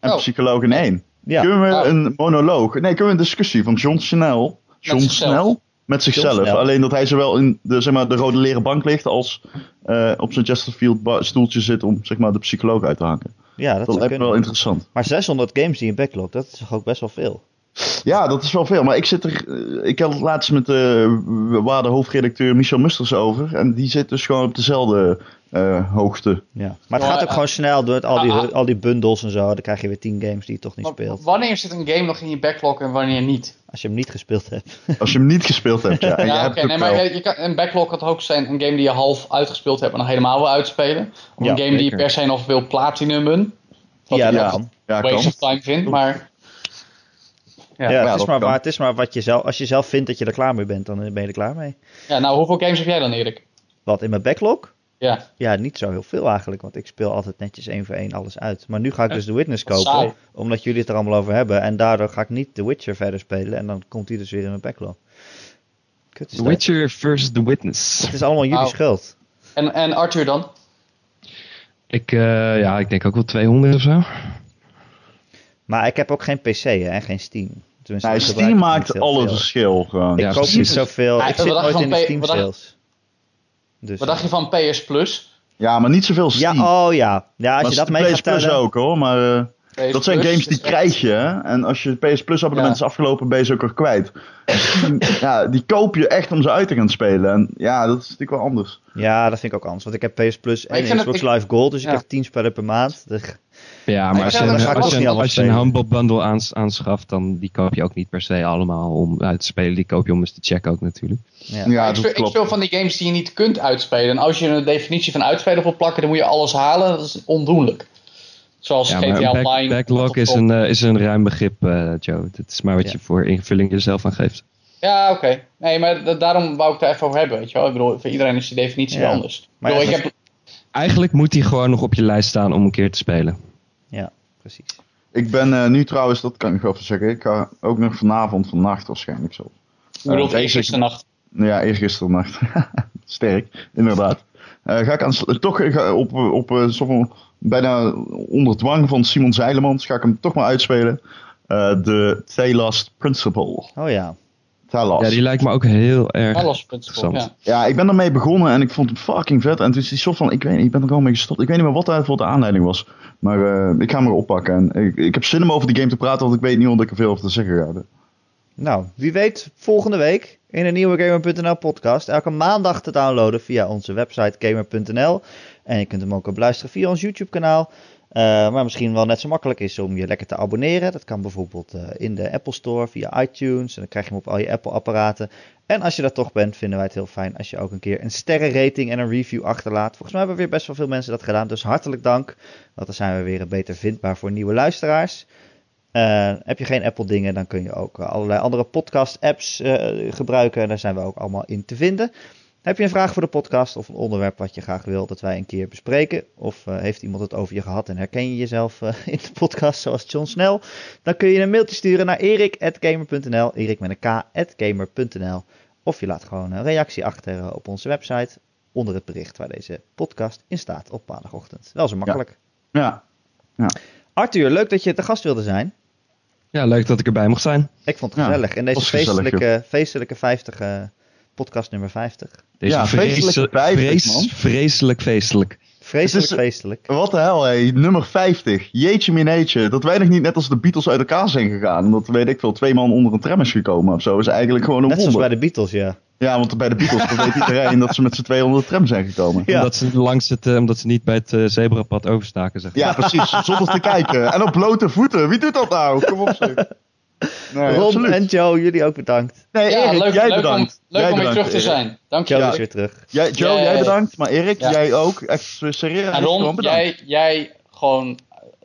En Oh. psycholoog in één. Ja, Kunnen we Oh. een monoloog? Nee, kunnen we een discussie van John Snell? John zichzelf. Snell? Met zichzelf. Snell. Alleen dat hij zowel in de, zeg maar, de rode leren bank ligt als eh, op zijn Chesterfield stoeltje zit om zeg maar, de psycholoog uit te hangen. ja, dat, Dat lijkt me wel interessant. Maar 600 games die in backlog, dat is toch ook best wel veel. Ja, dat is wel veel. Maar ik zit er. eh, Ik had het laatst met de waarde hoofdredacteur Michel Musters over. En die zit dus gewoon op dezelfde eh, hoogte. Ja. Maar het gaat ook eh, gewoon snel door al, die, ah, ah. al die bundles en zo. Dan krijg je weer 10 games die je toch niet Maar speelt. Wanneer zit een game nog in je backlog en wanneer niet? Als je hem niet gespeeld hebt. Als je hem niet gespeeld hebt, ja. En je ja, hebt nee, maar je, je kan, een backlog kan ook zijn een game die je half uitgespeeld hebt en nog helemaal wil uitspelen? Of Ja, een game die je per se nog wil platinumen? Wat ja, dat kan. Ja, waste kan. of time vind, maar... Ja. Ja, het, is maar, kan. het is maar wat je zelf, als je zelf vindt dat je er klaar mee bent, dan ben je er klaar mee. Ja, nou, hoeveel games heb jij dan, Erik? Wat in mijn backlog? Ja. Ja, niet zo heel veel eigenlijk, want ik speel altijd netjes één voor één alles uit. Maar nu ga ik dus The Witness kopen, saai. omdat jullie het er allemaal over hebben. En daardoor ga ik niet The Witcher verder spelen en dan komt hij dus weer in mijn backlog. Kut is The dat. Witcher versus The Witness. Het is allemaal jullie Wauw. schuld. En, en Arthur dan? Ik, eh, ja, ik denk ook wel 200 of zo. Maar ik heb ook geen PC hè, en geen Steam. Tenminste, Nee, Steam maakt alle verschil gewoon. Ik Ja, koop niet zoveel. Ja, ik wat zit dacht je nooit in de Steam wat dacht- sales. Dus, Wat dacht je van PS Plus? Ja, maar niet zoveel Steam. Ja, oh ja. Ja, als maar je dat mee PS gaat Plus ook hoor, maar eh, PS dat zijn Plus games die echt- krijg je. hè. En als je PS Plus abonnement Ja. is afgelopen, ben je ze ook weer kwijt. Ja, die koop je echt om ze uit te gaan spelen. En ja, dat is natuurlijk wel anders. Ja, dat vind ik ook anders. Want ik heb PS Plus Maar en Xbox het- Live Gold. Dus ik krijg 10 spellen per maand. Dus- Ja, maar als je, een- als je, als je. Humble Bundle aans- aanschaft, dan die koop je ook niet per se allemaal om uit te spelen. Die koop je om eens te checken ook natuurlijk. ja. Ja, ik, dat speel, ik speel van die games die je niet kunt uitspelen. En als je een definitie van uitspelen wil plakken, dan moet je alles halen. Dat is ondoenlijk. Zoals Ja, GTA back- Online. backlog is een, eh, is een ruim begrip, eh, Joe. Het is maar wat Ja. je voor invulling jezelf aan geeft. Ja, oké. Nee, maar da- daarom wou ik het er even over hebben, weet je wel. Ik bedoel, voor iedereen is die definitie wel anders. Maar ik bedoel, ja, ik heb... Eigenlijk moet die gewoon nog op je lijst staan om een keer te spelen. Precies. Ik ben eh, nu trouwens, dat kan ik wel even zeggen, ik ga ook nog vanavond, vannacht waarschijnlijk zo. Ik bedoel, deze- deze nacht. Ja, eergisteren nacht. Sterk, inderdaad. Eh, ga ik aan, toch ga op, op eh, bijna onder dwang van Simon Zeilemans, ga ik hem toch maar uitspelen. Eh, De Thelast Principle. Oh ja. Ja, die lijkt me ook heel erg interessant. ja. Ja, ik ben ermee begonnen en ik vond het fucking vet. En het is die soort van, ik weet niet, ik ben er gewoon mee gestopt. Ik weet niet meer wat daarvoor de aanleiding was. Maar eh, ik ga hem weer oppakken. En ik, ik heb zin om over die game te praten, want ik weet niet of ik er veel over te zeggen ga. Nou, wie weet volgende week in een nieuwe Gamer.nl podcast. Elke maandag te downloaden via onze website gamer.nl. En je kunt hem ook beluisteren via ons YouTube kanaal. Eh, maar misschien wel net zo makkelijk is om je lekker te abonneren. Dat kan bijvoorbeeld eh, in de Apple Store via iTunes. En dan krijg je hem op al je Apple apparaten. En als je dat toch bent, vinden wij het heel fijn als je ook een keer een sterrenrating en een review achterlaat. Volgens mij hebben weer best wel veel mensen dat gedaan. Dus hartelijk dank. Want dan zijn we weer beter vindbaar voor nieuwe luisteraars. Eh, heb je geen Apple dingen, dan kun je ook allerlei andere podcast apps eh, gebruiken. En daar zijn we ook allemaal in te vinden. Heb je een vraag voor de podcast of een onderwerp wat je graag wil dat wij een keer bespreken? Of eh, heeft iemand het over je gehad en herken je jezelf eh, in de podcast zoals John Snell? Dan kun je een mailtje sturen naar erik.gamer.nl, erik met een k.gamer.nl. Of je laat gewoon een reactie achter eh, op onze website onder het bericht waar deze podcast in staat op maandagochtend. Wel zo makkelijk. Ja, Arthur, leuk dat je te gast wilde zijn. Ja, leuk dat ik erbij mocht zijn. Ik vond het Ja, gezellig. In deze gezellig, feestelijke, feestelijke 50, eh, podcast nummer 50. Deze Ja, feestelijk vreselijk, vijftig, vrees- man. vreselijk feestelijk. Vreselijk is- feestelijk. wat de hel, hé. Nummer 50. Jeetje mineetje. Dat wij nog niet net als de Beatles uit elkaar zijn gegaan. Omdat, weet ik veel, twee man onder een tram is gekomen of zo. Is eigenlijk gewoon een Net zoals wonder. bij de Beatles, ja. Ja, want bij de Beatles weet iedereen dat ze met z'n tweeën onder de tram zijn gekomen. Ja. Omdat, ze langs het, eh, omdat ze niet bij het eh, zebrapad overstaken. Zeg. maar. Ja, precies. Zonder te kijken. En op blote voeten. Wie doet dat nou? Kom op zeg. Nee, Ron absoluut. en Joe, jullie ook bedankt. Nee, Ja, Erik, leuk, jij leuk, bedankt. om, leuk Jij om weer terug te Erik. zijn. Dank je Joe is weer terug. Jij, Joe, Jij- jij bedankt. Maar Erik, Ja. jij ook. Echt serieus. En Ron, bedankt. jij, jij gewoon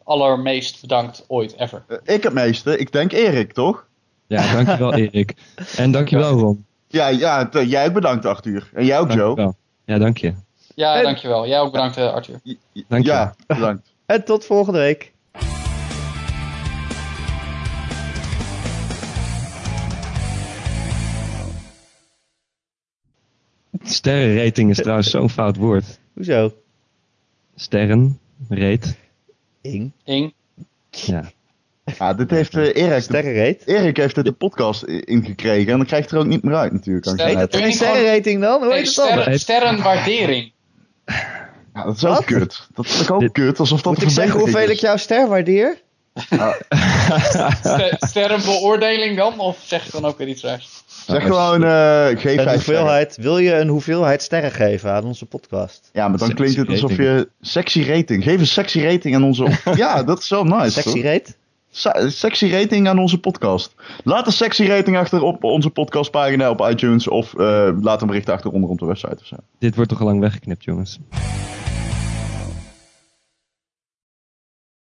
allermeest bedankt ooit ever. Eh, Ik het meeste. Ik denk Erik, toch? Ja, dankjewel Erik. En dankjewel Ron. Ja, ja t- jij ook bedankt, Arthur. En jij ook, Joe. Dankjewel. Ja, dank je. Ja, En- dankjewel. Jij ook bedankt, eh, Arthur. Dank je. Ja, bedankt. En tot volgende week. Sterrenrating is trouwens zo'n fout woord. Hoezo? Sterren, rate. Ing. Ing. Ja. Ja, dit heeft eh, Erik... Sterrenreet. Erik heeft dit de podcast ingekregen. En dan krijgt er ook niet meer uit, natuurlijk. Dat geen niet sterrenrating dan? Hoe Nee, heet het dan? sterrenwaardering. Ja, dat is ook Wat? kut. Dat is ook Dit- kut, alsof dat Moet ik zeggen hoeveel ik jouw ster waardeer? Ster- sterrenbeoordeling dan? Of zeg je dan ook weer iets raars? Zeg gewoon, eh geef Een vijf sterren. hoeveelheid, wil je een hoeveelheid sterren geven aan onze podcast? Ja, maar dan Sexy klinkt het alsof rating. je... Sexy rating. Geef een sexy rating aan onze... ja, dat is wel nice. Sexy toch? rate? Sexy rating aan onze podcast. Laat een sexy rating achter op onze podcastpagina op iTunes. Of eh, laat een bericht achter onder op de website of zo. Dit wordt toch al lang weggeknipt, jongens.